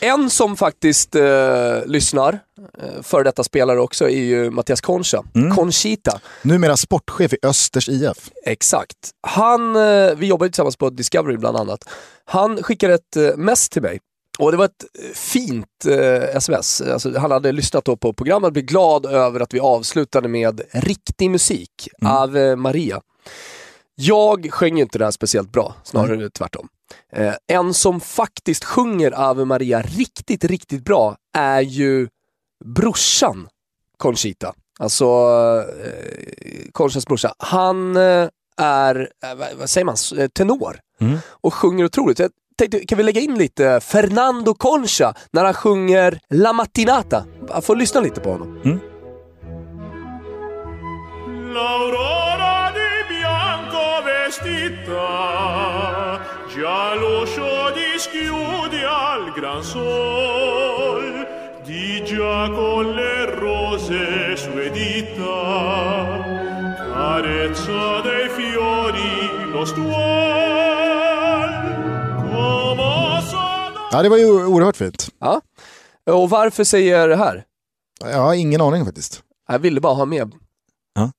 Speaker 2: En som faktiskt eh, lyssnar, eh, före detta spelare också, är ju Mattias Concha. Conchita.
Speaker 1: Numera sportchef i Östers IF.
Speaker 2: Exakt. Han, eh, vi jobbar ju tillsammans på Discovery bland annat. Han skickade ett eh, mess till mig. Och det var ett eh, fint eh, sms. Alltså, han hade lyssnat på programmet och blev glad över att vi avslutade med riktig musik, Ave Maria. Jag sjöng inte det här speciellt bra, snarare tvärtom. Eh, en som faktiskt sjunger Ave Maria riktigt, riktigt bra är ju brorsan Conchita. Alltså eh, Conchas brorsa. Han eh, är, eh, vad, säger man, eh, tenor och sjunger otroligt. Jag tänkte, kan vi lägga in lite Fernando Concha när han sjunger La Mattinata? Jag får lyssna lite på honom.
Speaker 4: L'aurora di bianco vestita, già l'uscio dischiude al gran sol, di già con le rose sue dita, carezza dei fiori lo stuol,
Speaker 1: Ja, det var ju oerhört fint.
Speaker 2: Ja. Och varför säger jag det här?
Speaker 1: Jag har ingen aning faktiskt.
Speaker 2: Jag ville bara ha med
Speaker 1: Ja.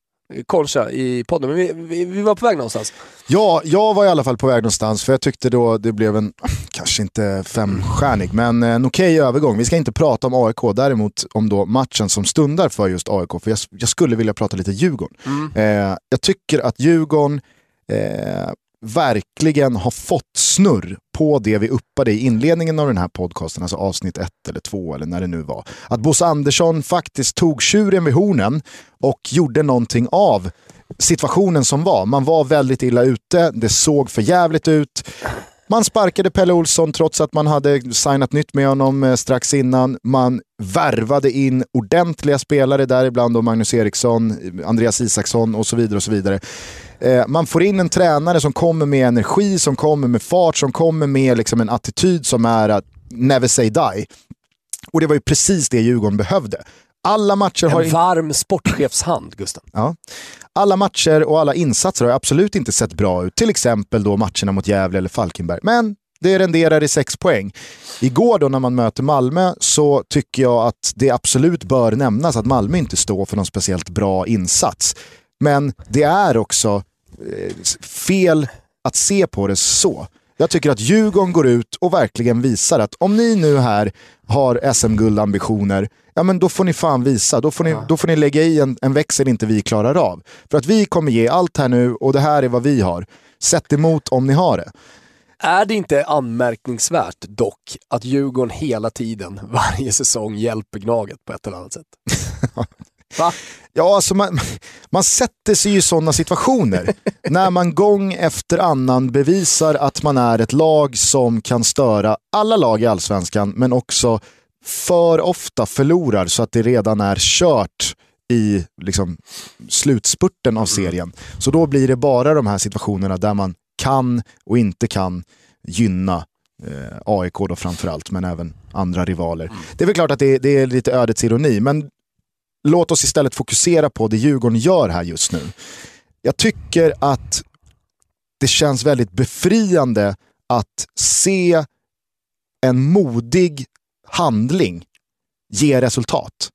Speaker 2: Concha i podden, men vi, vi, vi var på väg någonstans.
Speaker 1: Ja, jag var i alla fall på väg någonstans för jag tyckte då det blev en, kanske inte femstjärnig, men en okej övergång. Vi ska inte prata om AIK, däremot om då matchen som stundar för just AIK, för jag, jag skulle vilja prata lite Djurgården. Eh, jag tycker att Djurgården eh, verkligen har fått snurr på det vi uppade i inledningen av den här podcasten, alltså avsnitt ett eller två eller när det nu var. Att Bosse Andersson faktiskt tog tjuren vid hornen och gjorde någonting av situationen som var. Man var väldigt illa ute, det såg för jävligt ut. Man sparkade Pelle Olsson trots att man hade signat nytt med honom eh, strax innan. Man värvade in ordentliga spelare, däribland då Magnus Eriksson, eh, Andreas Isaksson och så vidare. och så vidare. Eh, man får in en tränare som kommer med energi, som kommer med fart, som kommer med liksom en attityd som är att never say die. Och det var ju precis det Djurgården behövde. Alla matcher har...
Speaker 2: En varm sportchefshand, Gusten.
Speaker 1: Ja. Alla matcher och alla insatser har absolut inte sett bra ut. Till exempel då matcherna mot Gävle eller Falkenberg. Men det renderar i sex poäng. Igår då när man möter Malmö så tycker jag att det absolut bör nämnas att Malmö inte står för någon speciellt bra insats. Men det är också eh, fel att se på det så. Jag tycker att Djurgården går ut och verkligen visar att om ni nu här har SM-guldambitioner, ja men då får ni fan visa. Då får ni, då får ni lägga i en, en växel inte vi klarar av. För att vi kommer ge allt här nu och det här är vad vi har. Sätt emot om ni har det.
Speaker 2: Är det inte anmärkningsvärt dock att Djurgården hela tiden, varje säsong, hjälper Gnaget på ett eller annat sätt? Va?
Speaker 1: Ja, alltså man, man sätter sig i sådana situationer. när man gång efter annan bevisar att man är ett lag som kan störa alla lag i allsvenskan, men också för ofta förlorar så att det redan är kört i liksom, slutspurten av serien. Så då blir det bara de här situationerna där man kan och inte kan gynna eh, AIK då framförallt, men även andra rivaler. Det är väl klart att det, det är lite ödets ironi, men låt oss istället fokusera på det Djurgården gör här just nu. Jag tycker att det känns väldigt befriande att se en modig handling ge resultat.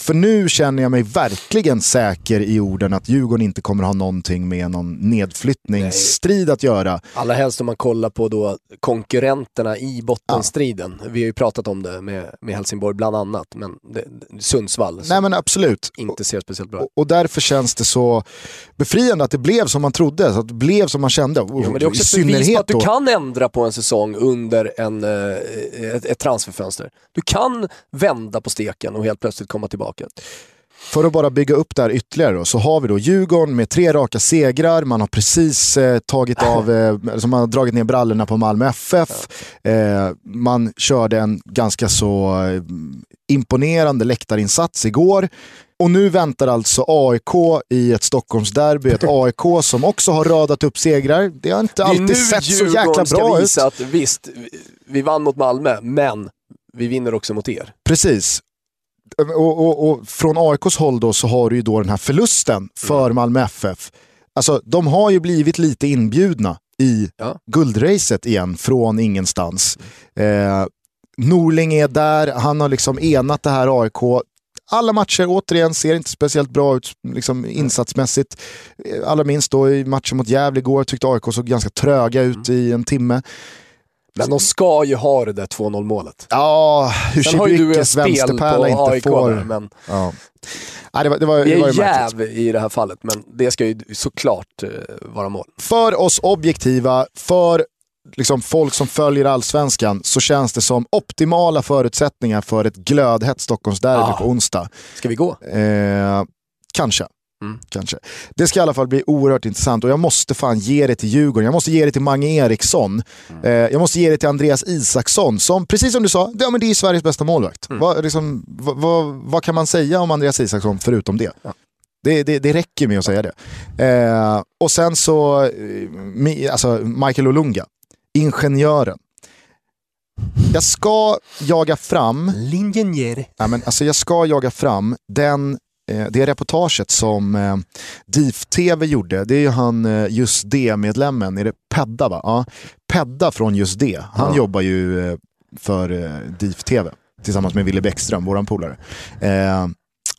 Speaker 1: För nu känner jag mig verkligen säker i orden att Djurgården inte kommer ha någonting med någon nedflyttningsstrid att göra.
Speaker 2: Allra helst om man kollar på då konkurrenterna i bottenstriden. Vi har ju pratat om det med, med Helsingborg bland annat, men det, Sundsvall
Speaker 1: Nej men absolut.
Speaker 2: inte ser speciellt bra.
Speaker 1: Och, och därför känns det så befriande att det blev som man trodde, så att det blev som man kände.
Speaker 2: Jo, men det är också ett bevis på att du kan ändra på en säsong under en, eh, ett, ett transferfönster. Du kan vända på steken och helt plötsligt komma tillbaka.
Speaker 1: För att bara bygga upp det här ytterligare då, så har vi då Djurgården med tre raka segrar, man har precis eh, tagit av, eh, alltså man har dragit ner brallorna på Malmö FF, eh, man körde en ganska så eh, imponerande läktarinsats igår. Och nu väntar alltså AIK i ett Stockholmsderby, ett AIK som också har radat upp segrar. Det har inte alltid sett så jäkla
Speaker 2: ska
Speaker 1: bra ut.
Speaker 2: att visst, vi- vi vann mot Malmö, men vi vinner också mot er.
Speaker 1: Precis. Och, och, och från AIKs håll då så har du ju då den här förlusten för Malmö FF. Alltså de har ju blivit lite inbjudna i
Speaker 2: Ja.
Speaker 1: guldracet igen från ingenstans. Eh, Norling är där, han har liksom enat det här AIK. Alla matcher, återigen, ser inte speciellt bra ut liksom insatsmässigt. Eh, Allra minst då i matchen mot Gävle igår tyckte AIK såg ganska tröga ut i en timme.
Speaker 2: Men de ska ju ha det där 2-0 målet.
Speaker 1: Ja, hur
Speaker 2: Sen har ju du en spel på AIK
Speaker 1: får...
Speaker 2: där, men
Speaker 1: Ja. Nej, det var, det var, det
Speaker 2: är jäv i det här fallet, men det ska ju såklart eh, vara mål.
Speaker 1: för oss objektiva, för liksom folk som följer allsvenskan så känns det som optimala förutsättningar för ett glödhett Stockholmsderby
Speaker 2: Ah.
Speaker 1: på onsdag.
Speaker 2: Ska vi gå?
Speaker 1: Eh, kanske.
Speaker 2: Mm.
Speaker 1: Kanske. Det ska i alla fall bli oerhört intressant och jag måste fan ge det till Djurgården. Jag måste ge det till Mange Eriksson.
Speaker 2: Mm.
Speaker 1: Eh, jag måste ge det till Andreas Isaksson som, precis som du sa, ja, men det är Sveriges bästa målvakt.
Speaker 2: Mm.
Speaker 1: Vad, liksom, vad, vad, vad kan man säga om Andreas Isaksson förutom det? Det, det, det räcker med att säga det. Eh, och sen så, eh, alltså Michael Olunga, ingenjören. Jag ska jaga fram. Ja, men alltså jag ska jaga fram den, det reportaget som eh, DIF TV gjorde. Det är ju han eh, Just Det-medlemmen, är det Pedda va? Ja, Pedda från Just Det. Han
Speaker 2: Ja.
Speaker 1: jobbar ju eh, för eh, DIF TV tillsammans med Wille Bäckström, våran polare. Eh,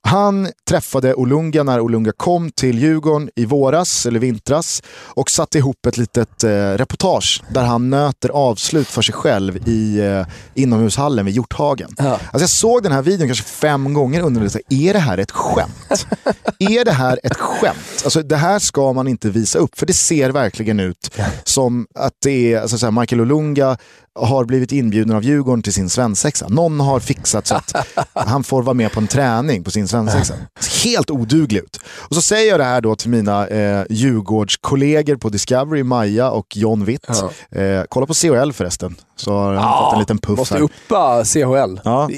Speaker 1: han träffade Olunga när Olunga kom till Djurgården i våras eller vintras och satte ihop ett litet eh, reportage där han nöter avslut för sig själv i eh, inomhushallen vid Hjorthagen.
Speaker 2: Ja.
Speaker 1: Alltså jag såg den här videon kanske fem gånger och undrade, är det här ett skämt? är det här ett skämt? Alltså det här ska man inte visa upp, för det ser verkligen ut som att det är, alltså så här, Michael Olunga har blivit inbjuden av Djurgården till sin svensexa. Någon har fixat så att han får vara med på en träning på sin svensexa. Helt oduglig ut. Och så säger jag det här då till mina eh, Djurgårdskollegor på Discovery, Maja och John Witt. Eh, kolla på CHL förresten, så har han fått en liten puff
Speaker 2: Måste
Speaker 1: här.
Speaker 2: uppa CHL.
Speaker 1: Ja.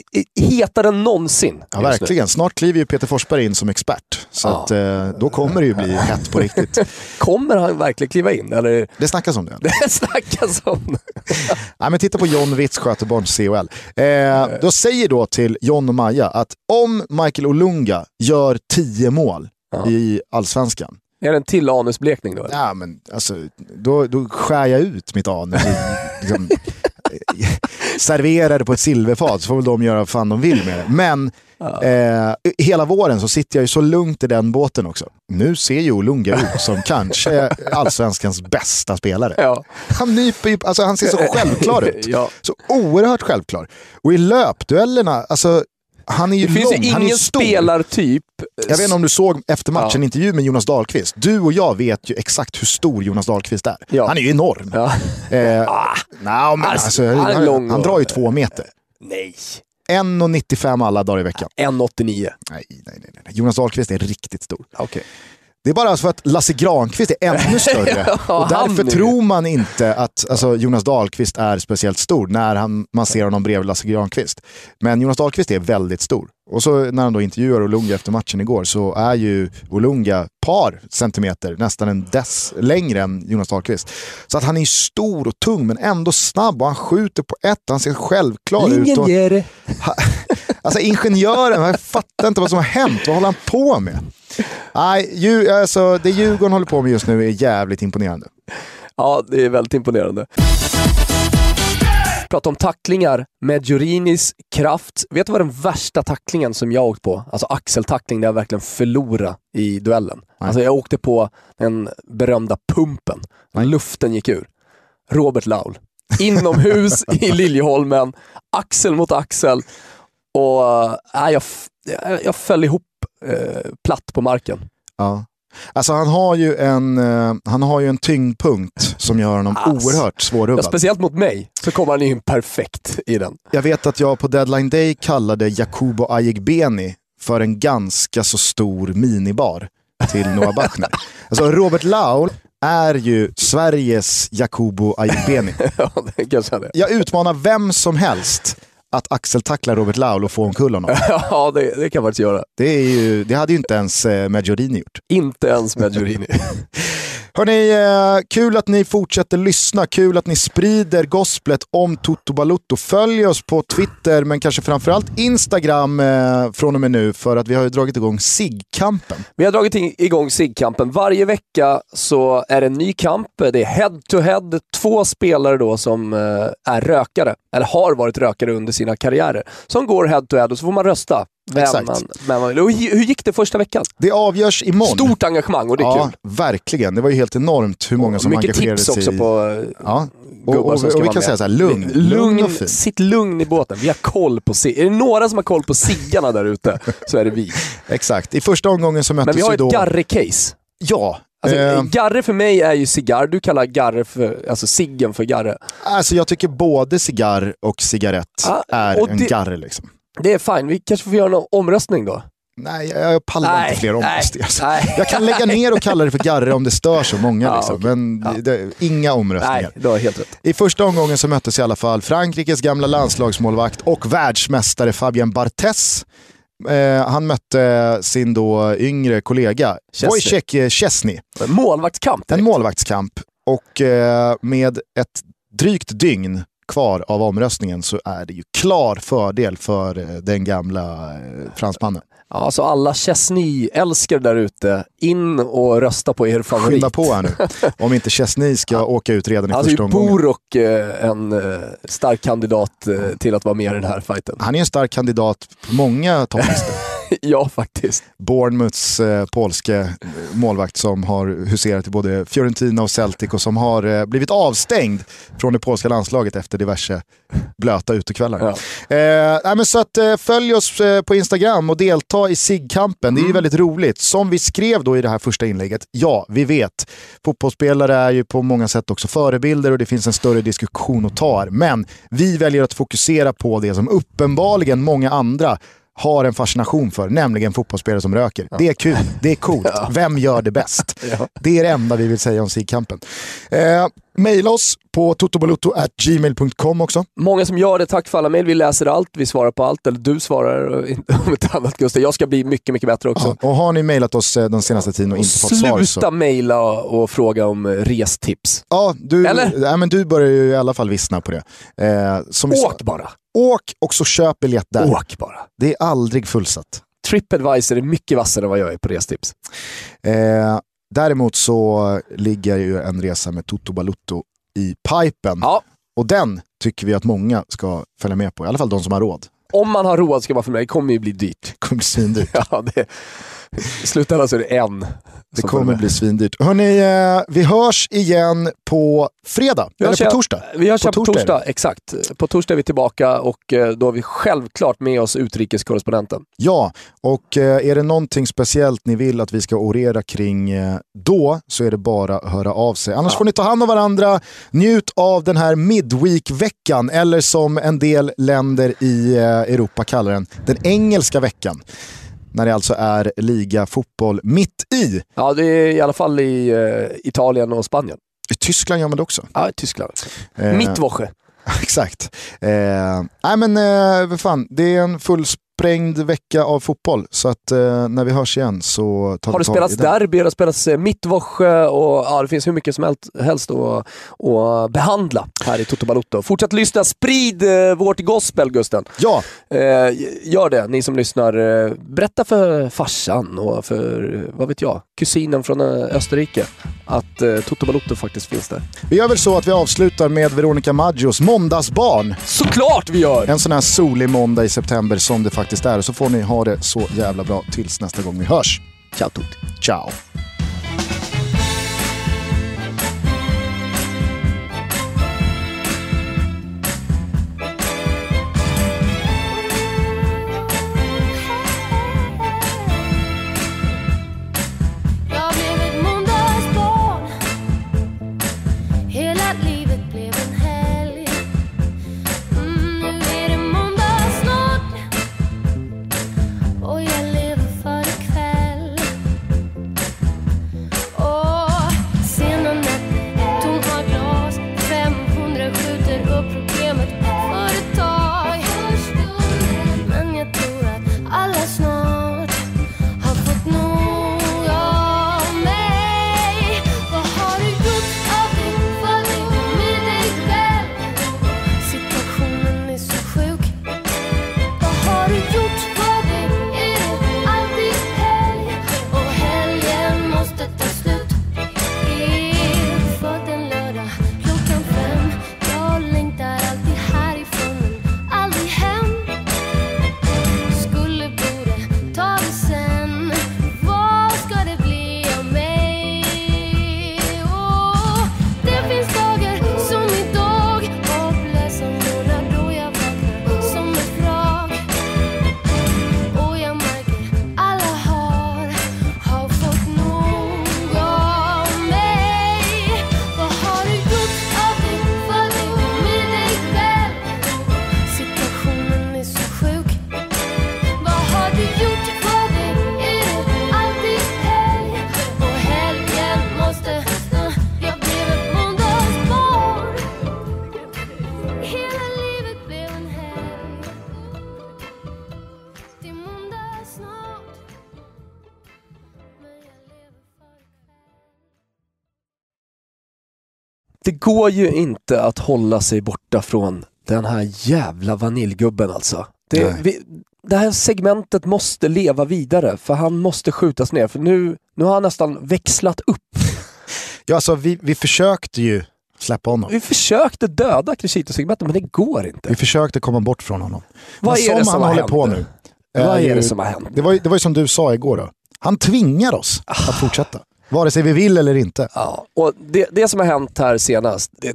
Speaker 2: Hetare än någonsin.
Speaker 1: Ja, verkligen. Snart kliver ju Peter Forsberg in som expert. Så
Speaker 2: Ja.
Speaker 1: att, eh, då kommer det ju bli hett på riktigt.
Speaker 2: Kommer han verkligen kliva in? Eller?
Speaker 1: Det snackas om det.
Speaker 2: Det snackas om
Speaker 1: Nej, men titta på John Witz Sköteborns CHL. Eh, då säger då till John och Maja att om Michael Olunga gör 10 mål
Speaker 2: Ja.
Speaker 1: i allsvenskan,
Speaker 2: Är det en till anusblekning då? eller?
Speaker 1: ja, men, alltså, då, då skär jag ut mitt anus. Liksom, serverar det på ett silverfat så får väl de göra vad fan de vill med det. Men eh, hela våren så sitter jag ju så lugnt i den båten också. Nu ser ju Olunga ut som kanske allsvenskans bästa spelare.
Speaker 2: Ja.
Speaker 1: Han nyper ju, alltså han ser så självklar ut.
Speaker 2: Ja.
Speaker 1: Så oerhört självklar. Och i löpduellerna, alltså han är ju
Speaker 2: Det finns
Speaker 1: lång,
Speaker 2: ju ingen spelartyp.
Speaker 1: Jag vet inte om du såg efter matchen
Speaker 2: Ja.
Speaker 1: intervju med Jonas Dahlqvist. Du och jag vet ju exakt hur stor Jonas Dahlqvist är.
Speaker 2: Ja.
Speaker 1: Han är ju enorm.
Speaker 2: Ja.
Speaker 1: Eh, nej, men
Speaker 2: Alltså,
Speaker 1: alltså,
Speaker 2: han
Speaker 1: han, han drar ju två meter.
Speaker 2: Nej.
Speaker 1: 1,95 alla dagar i veckan.
Speaker 2: 1,89.
Speaker 1: Nej, nej, nej, nej. Jonas Dahlqvist är riktigt stor.
Speaker 2: Okej.
Speaker 1: Det är bara alltså för att Lasse Granqvist är ännu större. Och därför tror man inte att alltså, Jonas Dahlqvist är speciellt stor när han, man ser honom bredvid Lasse Granqvist. Men Jonas Dahlqvist är väldigt stor. Och så när han då intervjuar Olunga efter matchen igår så är ju Olunga par centimeter, nästan en dess längre än Jonas Dahlqvist. Så att han är stor och tung men ändå snabb och han skjuter på ett, han ser självklar ut.
Speaker 2: Ingen
Speaker 1: Och,
Speaker 2: ger det.
Speaker 1: Alltså ingenjören, jag fattar inte vad som har hänt. Vad håller han på med? Nej, ju, alltså, det Djurgården håller på med just nu är jävligt imponerande.
Speaker 2: Ja, det är väldigt imponerande. Prata om tacklingar med Giorinis kraft. Vet du vad den värsta tacklingen som jag åkt på? Alltså axeltackling där jag verkligen förlorade i duellen. Alltså jag åkte på den berömda pumpen. Luften gick ur. Robert Laul. Inomhus i Liljeholmen. Axel mot axel. Och äh, jag, jag, jag föll ihop eh, platt på marken.
Speaker 1: Ja. Alltså han har ju en, eh, han har ju en tyngdpunkt som gör honom
Speaker 2: Alltså.
Speaker 1: oerhört
Speaker 2: Ja,
Speaker 1: svårrubbad.
Speaker 2: speciellt mot mig så kommer han in perfekt i den.
Speaker 1: Jag vet att jag på deadline day kallade Jakubo Ayegbeni för en ganska så stor minibar till Noah Bachner. alltså Robert Laul är ju Sveriges Jakubo Ayegbeni.
Speaker 2: Ja. Jag
Speaker 1: utmanar vem som helst att axeltackla Robert Laul och få omkull honom.
Speaker 2: Ja, det, det kan jag faktiskt göra.
Speaker 1: Det, är ju, det hade ju inte ens eh, Maggiorini gjort.
Speaker 2: Inte ens med Giurini.
Speaker 1: Hörni, eh, kul att ni fortsätter lyssna, kul att ni sprider gosplet om Toto Balutto. Följ oss på Twitter, men kanske framförallt Instagram eh, från och med nu, för att vi har ju dragit igång SIG-kampen.
Speaker 2: Vi har dragit igång SIG-kampen. Varje vecka så är det en ny kamp. Det är head-to-head, -head, två spelare då som eh, är rökare, eller har varit rökare under sina karriärer, som går head-to-head -head och så får man rösta. Vem
Speaker 1: Exakt.
Speaker 2: man, vem man, och hur gick det första veckan?
Speaker 1: Det avgörs imorgon.
Speaker 2: Stort engagemang och det är
Speaker 1: ja,
Speaker 2: kul.
Speaker 1: verkligen. Det var ju helt enormt hur många som
Speaker 2: Mycket
Speaker 1: engagerade
Speaker 2: tips
Speaker 1: sig.
Speaker 2: också på
Speaker 1: Ja. Och, och, och,
Speaker 2: ska
Speaker 1: vi kan säga så här, lugn.
Speaker 2: Lugn,
Speaker 1: Lugn och
Speaker 2: sitt lugn i båten. Vi har koll på sig. Är det några som har koll på siggarna där ute så är det vi.
Speaker 1: Exakt. I första omgången så
Speaker 2: Men
Speaker 1: möttes
Speaker 2: vi har
Speaker 1: ju
Speaker 2: ett
Speaker 1: då...
Speaker 2: Garre-case.
Speaker 1: Ja.
Speaker 2: Alltså,
Speaker 1: eh,
Speaker 2: Garre för mig är ju cigarr, du kallar Garre för, alltså ciggen för Garre.
Speaker 1: alltså jag tycker både cigarr och cigarett
Speaker 2: Ja,
Speaker 1: är
Speaker 2: och
Speaker 1: en
Speaker 2: det-
Speaker 1: garre liksom.
Speaker 2: Det är fine, vi kanske får göra en omröstning då.
Speaker 1: Nej, jag, pallar
Speaker 2: Nej,
Speaker 1: inte fler omröstningar.
Speaker 2: nej.
Speaker 1: Jag kan lägga ner och kalla det för garre om det stör så många.
Speaker 2: Ja,
Speaker 1: liksom.
Speaker 2: okej.
Speaker 1: Men
Speaker 2: Ja.
Speaker 1: det, inga omröstningar.
Speaker 2: Nej, helt rätt.
Speaker 1: I första omgången så möttes i alla fall Frankrikes gamla landslagsmålvakt och världsmästare Fabien Barthez. Eh, han mötte sin då yngre kollega. Wojciech eh, Chesney.
Speaker 2: Målvaktskamp.
Speaker 1: En
Speaker 2: direkt.
Speaker 1: målvaktskamp och eh, med ett drygt dygn kvar av omröstningen så är det ju klar fördel för eh, den gamla eh, fransmannen.
Speaker 2: Ja, alltså alla Chesney-älskare där ute, in och rösta på er favorit.
Speaker 1: Skynda på här nu. Om inte Chesney ska åka ut redan i
Speaker 2: Alltså
Speaker 1: första omgången.
Speaker 2: Borok eh, en stark kandidat till att vara med i den här fighten.
Speaker 1: Han är en stark kandidat på många topplistor.
Speaker 2: ja, faktiskt.
Speaker 1: Bournemouths eh, polske eh, målvakt som har huserat i både Fiorentina och Celtic och som har eh, blivit avstängd från det polska landslaget efter diverse blöta utekvällar.
Speaker 2: Ja.
Speaker 1: Eh, men så att, eh, följ oss eh, på Instagram och delta i SIG-kampen. Det är ju väldigt roligt. Som vi skrev då i det här första inlägget, ja, vi vet. Fotbollsspelare är ju på många sätt också förebilder och det finns en större diskussion att ta här. Men vi väljer att fokusera på det som uppenbarligen många andra har en fascination för, nämligen fotbollsspelare som röker. Det är kul, det är coolt. Vem gör det bäst?
Speaker 2: Ja.
Speaker 1: Det är det enda vi vill säga om SIG-kampen. Eh, maila oss på totobalutto.gmail.com också.
Speaker 2: Många som gör det, tack för alla mejl. Vi läser allt, vi svarar på allt. Eller du svarar och om ett annat Gustav. Jag ska bli mycket, mycket bättre också.
Speaker 1: Ja, och har ni mailat oss eh, den senaste tiden och inte fått svar så...
Speaker 2: Sluta mejla och fråga om eh, restips.
Speaker 1: Ja, du,
Speaker 2: Eller?
Speaker 1: Nej, men du börjar ju i alla fall vissna på det. Eh, som vi
Speaker 2: Åk bara.
Speaker 1: åk och så köp biljett där.
Speaker 2: Åk bara.
Speaker 1: Det är aldrig fullsatt.
Speaker 2: Tripadvisor är mycket vassare än vad jag är på restips.
Speaker 1: Eh, däremot så ligger ju en resa med Toto Balutto i pipen.
Speaker 2: Ja,
Speaker 1: Och den tycker vi att många ska följa med på, i alla fall de som har råd.
Speaker 2: om man har råd ska man för mig. Det kommer ju bli dyrt.
Speaker 1: Det kommer bli svindyrt.
Speaker 2: Ja, det, I slutändan så är det en.
Speaker 1: Det kommer bli svindyrt. Hörni, eh, vi hörs igen på fredag,
Speaker 2: Vi
Speaker 1: eller på
Speaker 2: igen-
Speaker 1: torsdag.
Speaker 2: Vi hörs
Speaker 1: På
Speaker 2: på torsdag,
Speaker 1: torsdag
Speaker 2: exakt. På torsdag är vi tillbaka och eh, då har vi självklart med oss utrikeskorrespondenten.
Speaker 1: Ja, och eh, är det någonting speciellt ni vill att vi ska orera kring då så är det bara att höra av sig. Annars
Speaker 2: Ja.
Speaker 1: får ni ta hand om varandra, njut av den här midweek-veckan eller som en del länder i Europa kallar den, den engelska veckan. När det alltså är liga-fotboll mitt i.
Speaker 2: Ja, det är i alla fall i eh, Italien och Spanien.
Speaker 1: I Tyskland gör man det också.
Speaker 2: Ja, i Tyskland.
Speaker 1: Eh,
Speaker 2: Mittwoche.
Speaker 1: Exakt. Eh, nej men eh, fan, det är en fullsprängd vecka av fotboll. Så att eh, när vi hörs igen så tar
Speaker 2: Har
Speaker 1: vi
Speaker 2: det spelats derby, det har spelats eh, mittwoche och ja, det finns hur mycket som helst, att, att behandla här i Toto Balotto. Fortsätt lyssna, sprid eh, vårt gospel Gusten.
Speaker 1: Ja,
Speaker 2: Eh, gör det, ni som lyssnar. Eh, berätta för farsan och för, vad vet jag, kusinen från eh, Österrike att eh, Toto Balotto faktiskt finns där.
Speaker 1: vi gör väl så att vi avslutar med Veronica Maggios Måndagsbarn.
Speaker 2: Såklart vi gör!
Speaker 1: En sån här solig måndag i september som det faktiskt är. Så får ni ha det så jävla bra tills nästa gång vi hörs.
Speaker 2: Ciao Tutti.
Speaker 1: Ciao!
Speaker 2: Går ju inte att hålla sig borta från den här jävla vaniljgubben alltså. Det, vi, det här segmentet måste leva vidare för han måste skjutas ner för nu, nu har han nästan växlat upp.
Speaker 1: Ja, alltså, vi, vi försökte ju släppa honom.
Speaker 2: Vi försökte döda Crescito-segmentet men det går inte.
Speaker 1: Vi försökte komma bort från honom.
Speaker 2: Vad
Speaker 1: Men
Speaker 2: är det som
Speaker 1: han
Speaker 2: har
Speaker 1: håller
Speaker 2: hänt
Speaker 1: på
Speaker 2: nu? Vad är
Speaker 1: ju-
Speaker 2: det som har hänt?
Speaker 1: Det var, det var ju som du sa igår då. Han tvingar oss att fortsätta. Vare sig vi vill eller inte.
Speaker 2: Ja, och det, det som har hänt här senast, det, äh,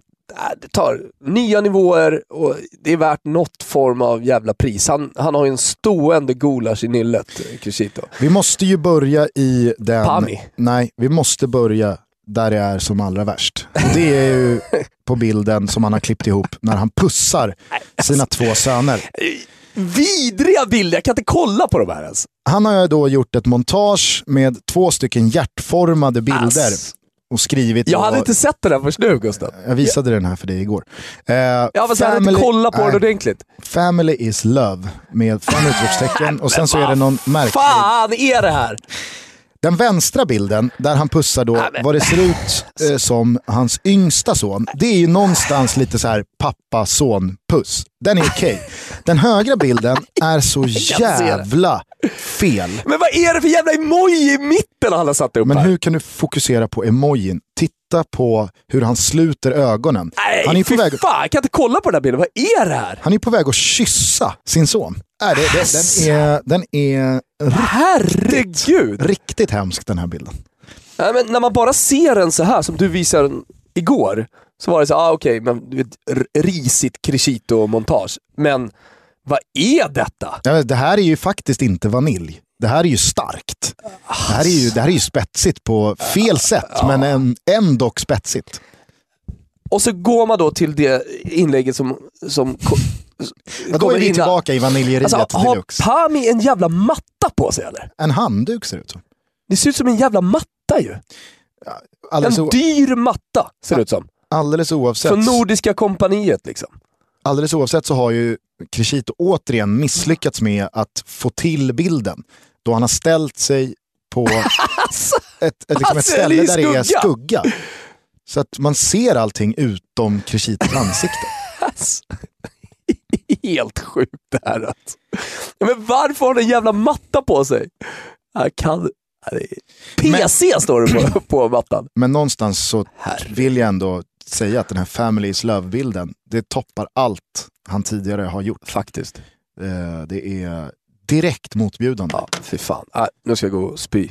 Speaker 2: det tar nya nivåer och det är värt något form av jävla pris. Han, han har ju en stående gulasch i nyllet, Crescito.
Speaker 1: Vi måste ju börja i den...
Speaker 2: Pami.
Speaker 1: Nej, vi måste börja där det är som allra värst. Det är ju på bilden som han har klippt ihop när han pussar sina två söner.
Speaker 2: Vidriga bilder, jag kan inte kolla på de här ens.
Speaker 1: Han har ju då gjort ett montage med två stycken hjärtformade bilder
Speaker 2: Ass.
Speaker 1: och skrivit...
Speaker 2: Jag hade inte sett den här först nu Gustav.
Speaker 1: Jag visade den här för dig igår. Eh,
Speaker 2: Ja fast jag hade inte kollat på den ordentligt.
Speaker 1: Family is love med fem utropstecken och sen så är det någon märklig...
Speaker 2: Fan är det här?
Speaker 1: Den vänstra bilden, där han pussar då vad det ser ut eh, som hans yngsta son, det är ju någonstans lite så här pappa-son-puss. Den är okej. Den högra bilden är så jävla fel.
Speaker 2: Men vad är det för jävla emoji i mitten han har satt upp
Speaker 1: Men
Speaker 2: här?
Speaker 1: hur kan du fokusera på emojin? Titta på hur han sluter ögonen.
Speaker 2: Nej,
Speaker 1: han, är på väg,
Speaker 2: fan, jag kan inte kolla på den här bilden. Vad är det här?
Speaker 1: han är på väg att kyssa sin son. Äh, det, det, den är, den är
Speaker 2: Herregud!
Speaker 1: riktigt hemsk den här bilden.
Speaker 2: Nej, men när man bara ser den så här som du visade den igår, så var det så ah, okej, men du vet, risigt crescito-montage. Men vad är detta?
Speaker 1: Ja, Det här är ju faktiskt inte vanilj. Det här är ju starkt. Det här är ju, det här är ju spetsigt på fel sätt, men en, ändå spetsigt.
Speaker 2: Och så går man då till det inlägget som, som
Speaker 1: Ja, då är vi
Speaker 2: innan.
Speaker 1: tillbaka i vaniljeriet
Speaker 2: Alltså, har
Speaker 1: deluxe.
Speaker 2: Pami en jävla matta på sig eller?
Speaker 1: En handduk ser det ut som.
Speaker 2: Det ser ut som en jävla matta ju.
Speaker 1: Alldeles,
Speaker 2: En dyr matta ser det ut som.
Speaker 1: alldeles, oavsett,
Speaker 2: Från Nordiska kompaniet liksom.
Speaker 1: alldeles oavsett så har ju Crescito återigen misslyckats med att få till bilden. Då han har ställt sig på ett, ett, liksom ett
Speaker 2: ser
Speaker 1: ställe där det är
Speaker 2: skugga.
Speaker 1: Så att man ser allting utom Crescitos ansikte.
Speaker 2: Alltså, Helt sjukt det här alltså. Men varför har den en jävla matta på sig? Jag kan... PC står det på, på mattan.
Speaker 1: Men någonstans så
Speaker 2: Herre.
Speaker 1: vill jag ändå säga att den här Family is Love-bilden, det toppar allt han tidigare har gjort.
Speaker 2: Faktiskt.
Speaker 1: Eh, Det är direkt motbjudande.
Speaker 2: Ja, fy fan. Ah, nu ska jag gå och spy.